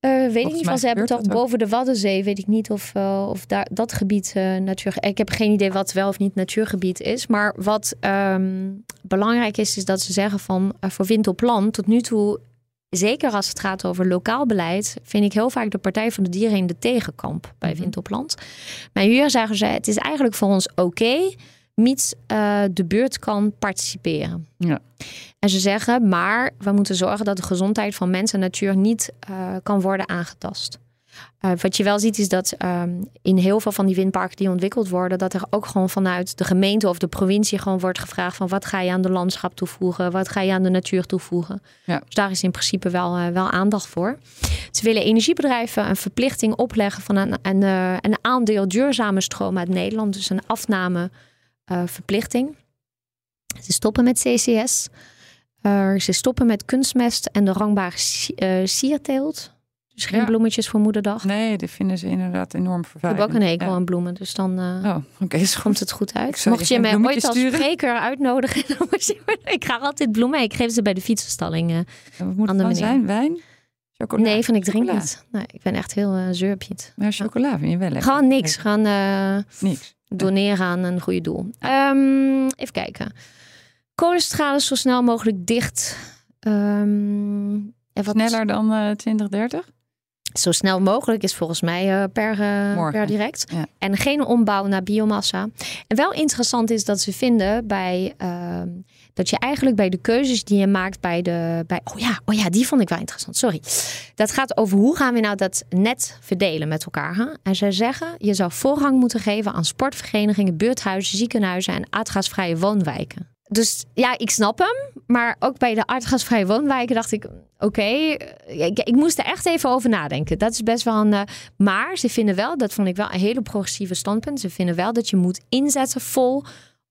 weet ik niet van ze hebben toch boven de Waddenzee, weet ik niet of, of daar, dat gebied natuur. Ik heb geen idee wat wel of niet natuurgebied is. Maar wat um, belangrijk is, is dat ze zeggen van voor wind op land tot nu toe zeker als het gaat over lokaal beleid, vind ik heel vaak de Partij van de Dieren in de tegenkamp bij -hmm. Windopland. Maar hier zeggen ze: het is eigenlijk voor ons oké, okay, mits uh, de buurt kan participeren. Ja. En ze zeggen: maar we moeten zorgen dat de gezondheid van mens en natuur niet uh, kan worden aangetast. Uh, wat je wel ziet is dat um, in heel veel van die windparken die ontwikkeld worden, dat er ook gewoon vanuit de gemeente of de provincie gewoon wordt gevraagd van wat ga je aan de landschap toevoegen, wat ga je aan de natuur toevoegen. Ja. Dus daar is in principe wel, uh, wel aandacht voor. Ze willen energiebedrijven een verplichting opleggen van een, een, uh, een aandeel duurzame stroom uit Nederland, dus een afnameverplichting. Ze stoppen met CCS. ze stoppen met kunstmest en de rangbare sierteelt. Dus geen bloemetjes voor moederdag. Nee, die vinden ze inderdaad enorm vervelend. Ik heb ook een hekel aan bloemen, dus dan uh, oh, komt het goed uit. Mocht je, je mij ooit als spreker uitnodigen, dan moet je, ik ga altijd bloemen. Ik geef ze bij de fietsenstalling uh, wat moet aan de zijn? Wijn? Chocola? Nee, van ik drink niet. Nee, ik ben echt heel uh, zeurpiet. Maar chocola vind je wel lekker? Gewoon niks. Gaan niks. doneren aan een goede doel. Um, even kijken. Kolenstralen zo snel mogelijk dicht. Um, wat... Sneller dan 2030? Zo snel mogelijk is volgens mij per, uh, per direct. En geen ombouw naar biomassa. En wel interessant is dat ze vinden bij uh, dat je eigenlijk bij de keuzes die je maakt bij de. Bij, oh, ja, oh ja, die vond ik wel interessant. Sorry. Dat gaat over hoe gaan we nou dat net verdelen met elkaar. Hè? En zij zeggen, je zou voorrang moeten geven aan sportverenigingen, buurthuizen, ziekenhuizen en aardgasvrije woonwijken dus ja, ik snap hem. Maar ook bij de aardgasvrije woonwijken dacht ik... oké, ik, ik, moest er echt even over nadenken. Dat is best wel een... Uh, maar ze vinden wel, dat vond ik wel een hele progressieve standpunt... ze vinden wel dat je moet inzetten vol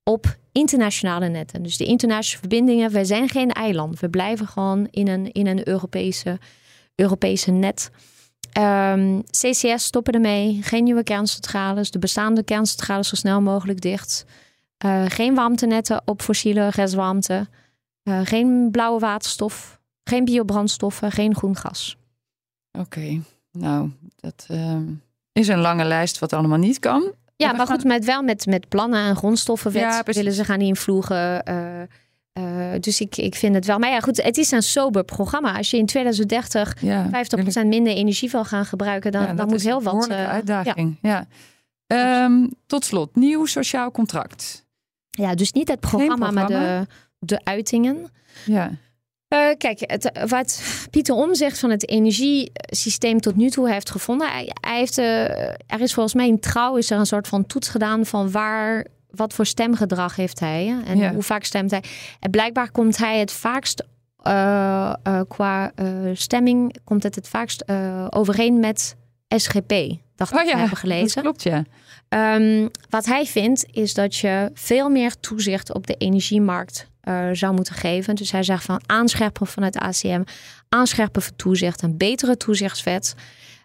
op internationale netten. Dus de internationale verbindingen, wij zijn geen eiland. We blijven gewoon in een, in een Europese, Europese net... Um, CCS stoppen ermee. Geen nieuwe kerncentrales. De bestaande kerncentrales zo snel mogelijk dicht. Uh, geen warmtenetten op fossiele restwarmte. Uh, geen blauwe waterstof. Geen biobrandstoffen. Geen groen gas. Oké, nou, dat uh, is een lange lijst wat allemaal niet kan. Ja, maar goed, met, wel met, met plannen en grondstoffen ja, willen ze gaan invloegen. Uh, dus ik, ik vind het wel. Maar ja, goed, het is een sober programma. Als je in 2030 ja, 50% minder energie wil gaan gebruiken, dan, ja, dan moet heel wat. Uh, uitdaging. Ja. ja. Um, tot slot, nieuw sociaal contract. Ja, dus niet het programma, maar de, de uitingen. Ja. Uh, kijk, het, wat Pieter Omzicht van het energiesysteem tot nu toe heeft gevonden. Hij, hij heeft, uh, er is volgens mij in trouw is er een soort van toets gedaan van waar, wat voor stemgedrag heeft hij en hoe vaak stemt hij. En blijkbaar komt hij het vaakst uh, qua stemming komt het het vaakst overeen met SGP. Dacht oh, ik ja, hebben gelezen. Dat klopt ja. Um, wat hij vindt is dat je veel meer toezicht op de energiemarkt uh, zou moeten geven. Dus hij zegt van aanscherpen vanuit ACM, aanscherpen voor toezicht, een betere toezichtswet.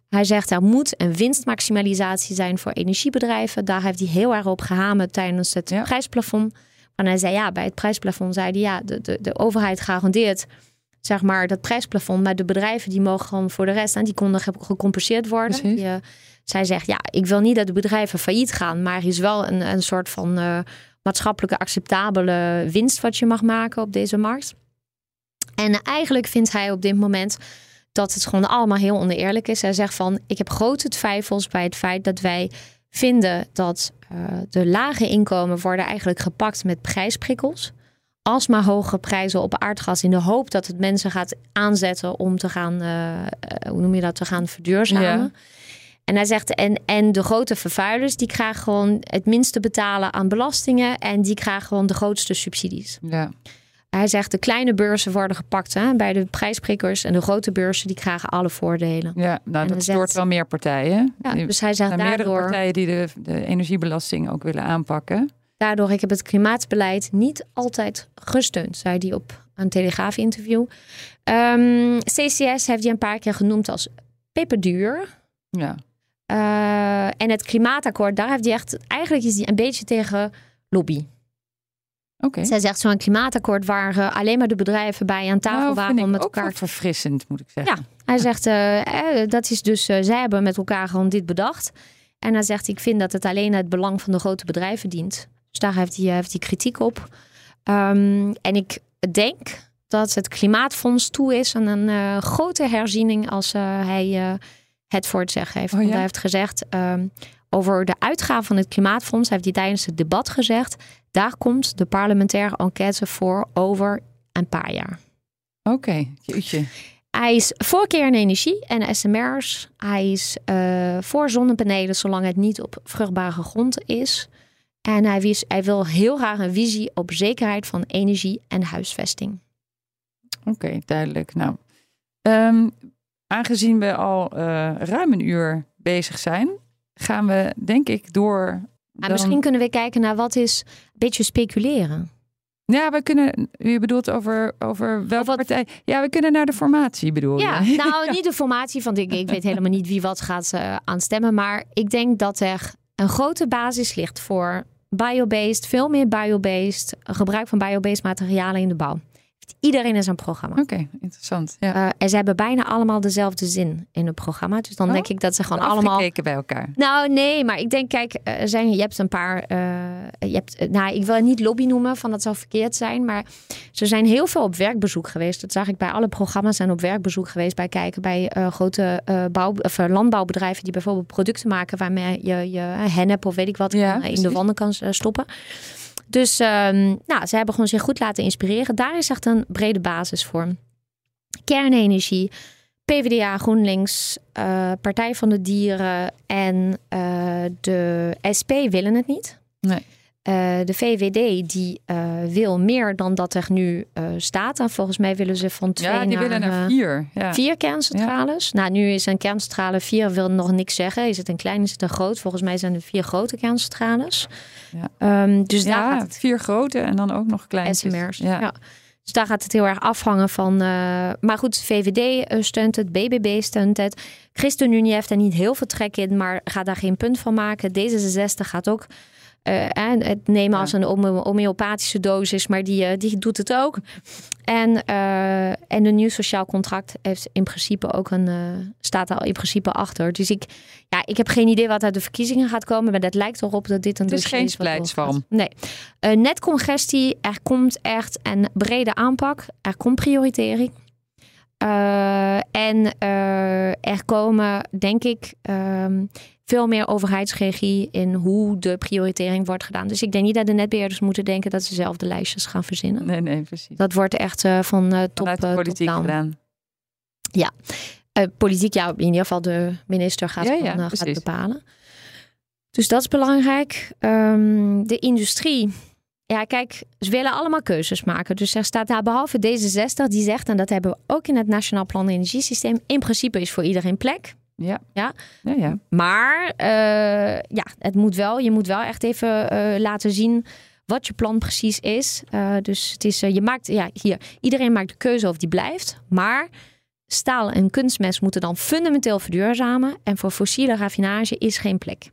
Hij zegt er moet een winstmaximalisatie zijn voor energiebedrijven. Daar heeft hij heel erg op gehamerd tijdens het prijsplafond. En hij zei ja, bij het prijsplafond zei hij ja, de, de, de overheid garandeert zeg maar dat prijsplafond. Maar de bedrijven die mogen gewoon voor de rest aan, die konden gecompenseerd worden. Die, uh, zij zegt, ja, ik wil niet dat de bedrijven failliet gaan, maar is wel een, een soort van uh, maatschappelijke acceptabele winst wat je mag maken op deze markt. En eigenlijk vindt hij op dit moment dat het gewoon allemaal heel oneerlijk is. Hij zegt van, ik heb grote twijfels bij het feit dat wij vinden dat uh, de lage inkomen worden eigenlijk gepakt met prijsprikkels. Alsmaar hoge prijzen op aardgas in de hoop dat het mensen gaat aanzetten om te gaan, uh, hoe noem je dat, te gaan verduurzamen. En hij zegt, en, en de grote vervuilers, die krijgen gewoon het minste betalen aan belastingen en die krijgen gewoon de grootste subsidies. Ja. Hij zegt, de kleine beurzen worden gepakt hè, bij de prijsprikkers en de grote beurzen, die krijgen alle voordelen. Ja, nou, dat stoort wel meer partijen. Ja, dus hij zegt er daardoor... meerdere partijen die de, de energiebelasting ook willen aanpakken. Daardoor, ik heb het klimaatbeleid niet altijd gesteund, zei hij op een Telegraaf-interview. Um, ehm, CCS heeft hij een paar keer genoemd als peperduur. Ja. Uh, en het klimaatakkoord, daar heeft hij echt, eigenlijk is hij een beetje tegen lobby. Oké. Zij zegt zo'n klimaatakkoord waar uh, alleen maar de bedrijven bij aan tafel nou, waren om met elkaar. verfrissend, moet ik zeggen. Ja, hij zegt uh, dat is dus, zij hebben met elkaar gewoon dit bedacht. En hij zegt, ik vind dat het alleen het belang van de grote bedrijven dient. Dus daar heeft hij, heeft hij kritiek op. Um, en ik denk dat het klimaatfonds toe is aan een grote herziening als hij het voor het zeggen heeft. Oh, Want hij heeft gezegd um, over de uitgaven van het Klimaatfonds, heeft hij tijdens het debat gezegd, daar komt de parlementaire enquête voor over een paar jaar. Oké, okay, Hij is voor kernenergie en SMR's. Hij is uh, voor zonnepanelen zolang het niet op vruchtbare grond is. En hij, hij wil heel graag een visie op zekerheid van energie en huisvesting. Oké, duidelijk. Nou, um, aangezien we al uh, ruim een uur bezig zijn, gaan we denk ik door. Dan... Misschien kunnen we kijken naar wat is een beetje speculeren. Ja, we kunnen. U bedoelt over, over welke wat... partij? Ja, we kunnen naar de formatie, bedoel ja, Nou, niet de formatie, want ik, ik weet helemaal niet wie wat gaat uh, aan stemmen. Maar ik denk dat er een grote basis ligt voor biobased, veel meer biobased, gebruik van biobased materialen in de bouw iedereen in zijn programma. Oké, interessant. Ja. Uh, en ze hebben bijna allemaal dezelfde zin in het programma. Dus dan denk oh, ik dat ze gewoon allemaal. Gekeken bij elkaar. Nou, nee, maar ik denk, kijk, uh, zijn, je hebt een paar. Uh, je hebt, nou, ik wil het niet lobby noemen, van dat zou verkeerd zijn. Maar ze zijn heel veel op werkbezoek geweest. Dat zag ik bij alle programma's. Zijn op werkbezoek geweest bij kijken bij grote bouw, of, landbouwbedrijven die bijvoorbeeld producten maken waarmee je, je hennep of weet ik wat ja, in de wanden kan stoppen. Dus um, nou, ze hebben gewoon zich goed laten inspireren. Daar is echt een brede basis voor. Kernenergie, PvdA, GroenLinks, uh, Partij van de Dieren en uh, de SP willen het niet. Nee. Uh, de VVD die uh, wil meer dan dat er nu uh, staat. En volgens mij willen ze van twee ja, die naar, willen naar vier. Ja. Vier kerncentrales. Ja. Nou, nu is een kerncentrale vier wil nog niks zeggen. Is het een klein, is het een groot? Volgens mij zijn er vier grote kerncentrales. Ja. Um, dus daar gaat het... vier grote en dan ook nog kleine. SMR's. Ja. Dus daar gaat het heel erg afhangen van. maar goed, VVD steunt het, BBB steunt het. ChristenUnie heeft er niet heel veel trek in, maar gaat daar geen punt van maken. D66 gaat ook uh, het nemen als een homeopathische dosis, maar die, uh, die doet het ook. En, uh, en een nieuw sociaal contract heeft in principe ook een, staat al in principe achter. Dus ik, ja, ik heb geen idee wat uit de verkiezingen gaat komen, maar dat lijkt erop dat dit een dus geen geen Nee. net congestie, er komt echt een brede aanpak, er komt prioritering. en er komen, denk ik, ehm, veel meer overheidsregie in hoe de prioritering wordt gedaan. Dus ik denk niet dat de netbeheerders moeten denken dat ze zelf de lijstjes gaan verzinnen. Nee, nee, precies. Dat wordt echt uh, van uh, top, Vanuit de politiek gedaan. Ja, uh, politiek, ja, in ieder geval de minister gaat, ja, ja, van, gaat bepalen. Dus dat is belangrijk. Um, de industrie. Ja, kijk, ze willen allemaal keuzes maken. Dus er staat daar behalve D66, die zegt, en dat hebben we ook in het Nationaal Plan Energiesysteem, in principe is voor iedereen plek. Ja. Ja? ja, ja. Maar uh, ja, het moet wel, je moet wel echt even uh, laten zien wat je plan precies is. Uh, dus het is, je maakt, ja, hier, iedereen maakt de keuze of die blijft. Maar staal en kunstmest moeten dan fundamenteel verduurzamen. En voor fossiele raffinage is geen plek.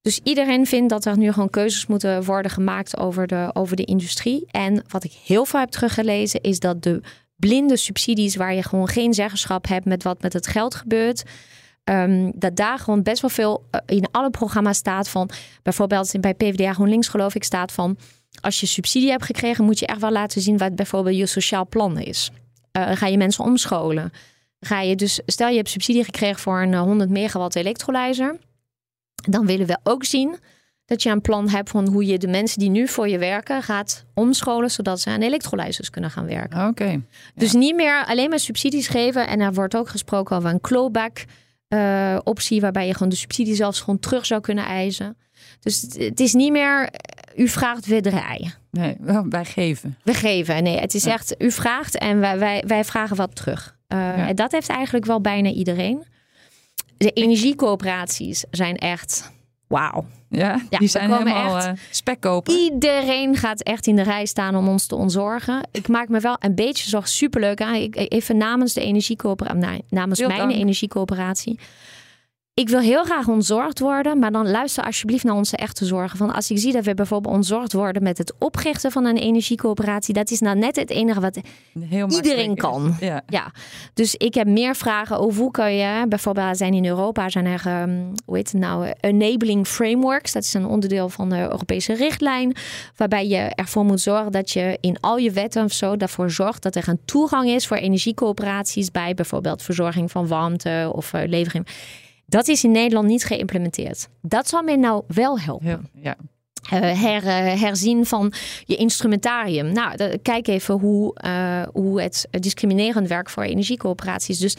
Dus iedereen vindt dat er nu gewoon keuzes moeten worden gemaakt over de, over de industrie. En wat ik heel veel heb teruggelezen, is dat de blinde subsidies waar je gewoon geen zeggenschap hebt met wat met het geld gebeurt. Um, dat daar gewoon best wel veel uh, in alle programma's staat van, bijvoorbeeld bij PvdA GroenLinks geloof ik staat van, als je subsidie hebt gekregen moet je echt wel laten zien wat bijvoorbeeld je sociaal plan is. Uh, ga je mensen omscholen? Ga je dus, stel je hebt subsidie gekregen voor een 100 megawatt elektrolyzer, dan willen we ook zien dat je een plan hebt van hoe je de mensen die nu voor je werken gaat omscholen, zodat ze aan elektrolyzers kunnen gaan werken. Oké. Dus niet meer alleen maar subsidies geven. En er wordt ook gesproken over een clawback uh, optie, waarbij je gewoon de subsidie zelfs gewoon terug zou kunnen eisen. Dus het is niet meer, u vraagt, we draaien. Nee, wij geven. We geven. Nee, het is echt, u vraagt en wij, wij, wij vragen wat terug. Uh, En dat heeft eigenlijk wel bijna iedereen. De energiecoöperaties zijn echt wauw. Ja, die zijn helemaal echt, uh, spekkoper. Iedereen gaat echt in de rij staan om ons te ontzorgen. Ik maak me wel een beetje zorg superleuk aan. Ik, even namens de energiecoöperatie, namens mijn energiecoöperatie ik wil heel graag ontzorgd worden, maar dan luister alsjeblieft naar onze echte zorgen. Van als ik zie dat we bijvoorbeeld ontzorgd worden met het oprichten van een energiecoöperatie, dat is nou net het enige wat heel iedereen kan. Ja. ja. Dus ik heb meer vragen over hoe kan je, bijvoorbeeld zijn in Europa zijn er, um, hoe heet het nou, enabling frameworks. Dat is een onderdeel van de Europese richtlijn, waarbij je ervoor moet zorgen dat je in al je wetten of zo daarvoor zorgt dat er een toegang is voor energiecoöperaties bij bijvoorbeeld verzorging van warmte of uh, levering. Dat is in Nederland niet geïmplementeerd. Dat zal mij nou wel helpen. Ja, her, herzien van je instrumentarium. Nou, kijk even hoe, hoe het discriminerend werkt voor energiecoöperaties. Dus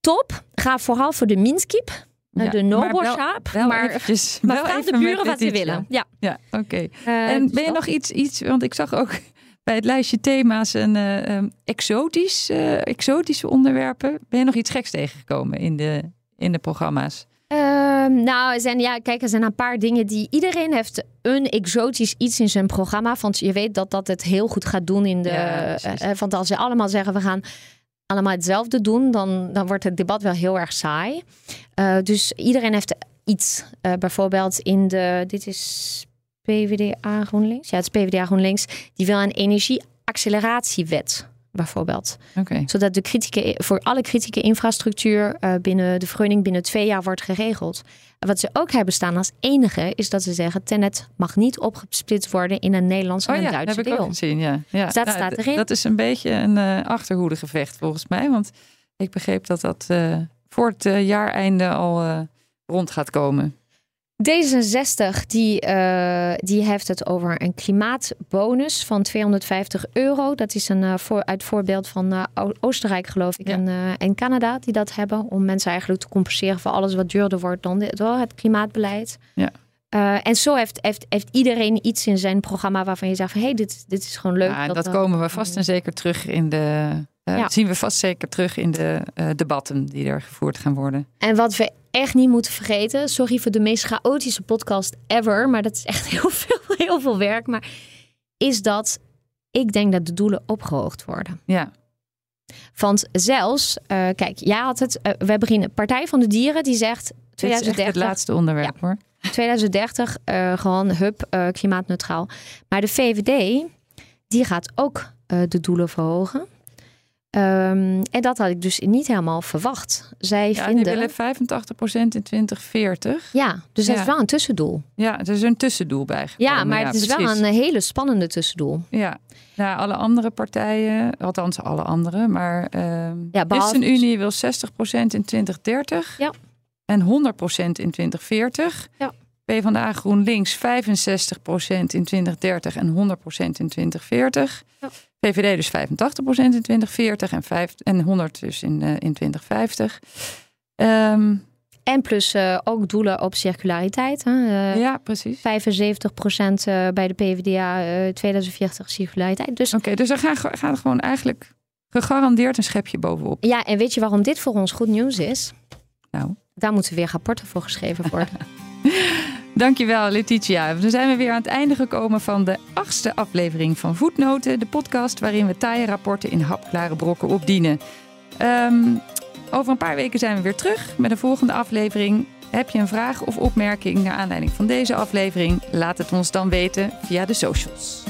top. Ga vooral voor de Minskip. Ja, de Nobelshop. Maar, maar, eventjes, maar vraag de buren wat ze willen. Ja, ja oké. en ben je nog iets, iets, want ik zag ook bij het lijstje thema's een uh, exotisch, exotische onderwerpen. Ben je nog iets geks tegengekomen in de, in de programma's? Ehm, nou, er zijn, ja, kijk, er zijn een paar dingen die iedereen heeft een exotisch iets in zijn programma. Want je weet dat dat het heel goed gaat doen in de. Ja, want als ze allemaal zeggen we gaan allemaal hetzelfde doen, dan, dan wordt het debat wel heel erg saai. dus iedereen heeft iets. bijvoorbeeld in de. Dit is PvdA GroenLinks. Ja, het is PvdA GroenLinks. Die wil een energieacceleratiewet bijvoorbeeld. Okay. Zodat de kritieke, voor alle kritieke infrastructuur uh, binnen de vergunning binnen twee jaar wordt geregeld. En wat ze ook hebben staan als enige is dat ze zeggen: Tenet mag niet opgesplitst worden in een Nederlands en oh, een ja, Duitse heb deel. ik ook gezien, ja. ja. Dus dat nou, staat erin. Dat is een beetje een uh, achterhoedegevecht volgens mij. Want ik begreep dat dat uh, voor het jaareinde al rond gaat komen. D66 die, uh, die heeft het over een klimaatbonus van 250 euro. Dat is een uh, voor, uit voorbeeld van uh, Oostenrijk, geloof ik, ja. en, en, Canada, die dat hebben. Om mensen eigenlijk te compenseren voor alles wat duurder wordt dan dit, wel het klimaatbeleid. Ja. en zo heeft, heeft, heeft iedereen iets in zijn programma waarvan je zegt van hé, hey, dit, dit is gewoon leuk. Ja, dat, dat komen we vast en zeker terug in de. Ja. zien we vast zeker terug in de debatten die er gevoerd gaan worden. En wat we echt niet moeten vergeten. Sorry voor de meest chaotische podcast ever. Maar dat is echt heel veel, heel veel werk. Maar is dat ik denk dat de doelen opgehoogd worden. Ja. Want zelfs, uh, kijk, jij had het. Uh, we beginnen Partij van de Dieren die zegt 2030. het laatste onderwerp ja, hoor. 2030 uh, gewoon hup klimaatneutraal. Maar de VVD die gaat ook de doelen verhogen. Um, en dat had ik dus niet helemaal verwacht. Zij ja, vinden... die willen 85% in 2040. Ja, dus dat ja. is wel een tussendoel. Ja, er is een tussendoel bij Ja, maar ja, het is precies. wel een hele spannende tussendoel. Ja, nou, alle andere partijen, althans alle andere, maar uh, ja, behalve... ChristenUnie wil 60% in 2030 ja. en 100% in 2040. Ja. PvdA GroenLinks 65% in 2030 en 100% in 2040. Ja. VVD dus 85% in 2040 en, 5, en 100 dus in, uh, in 2050. Um, en plus uh, ook doelen op circulariteit. Hè? Uh, ja, precies. 75% bij de PvdA 2040 circulariteit. Dus... Oké, okay, dus er gaat, gaat er gewoon eigenlijk gegarandeerd een schepje bovenop. Ja, en weet je waarom dit voor ons goed nieuws is? Nou. Daar moeten weer rapporten voor geschreven worden. Dankjewel, Letitia. Dan zijn we weer aan het einde gekomen van de achtste aflevering van Voetnoten. De podcast waarin we taaie rapporten in hapklare brokken opdienen. Um, over een paar weken zijn we weer terug met een volgende aflevering. Heb je een vraag of opmerking naar aanleiding van deze aflevering? Laat het ons dan weten via de socials.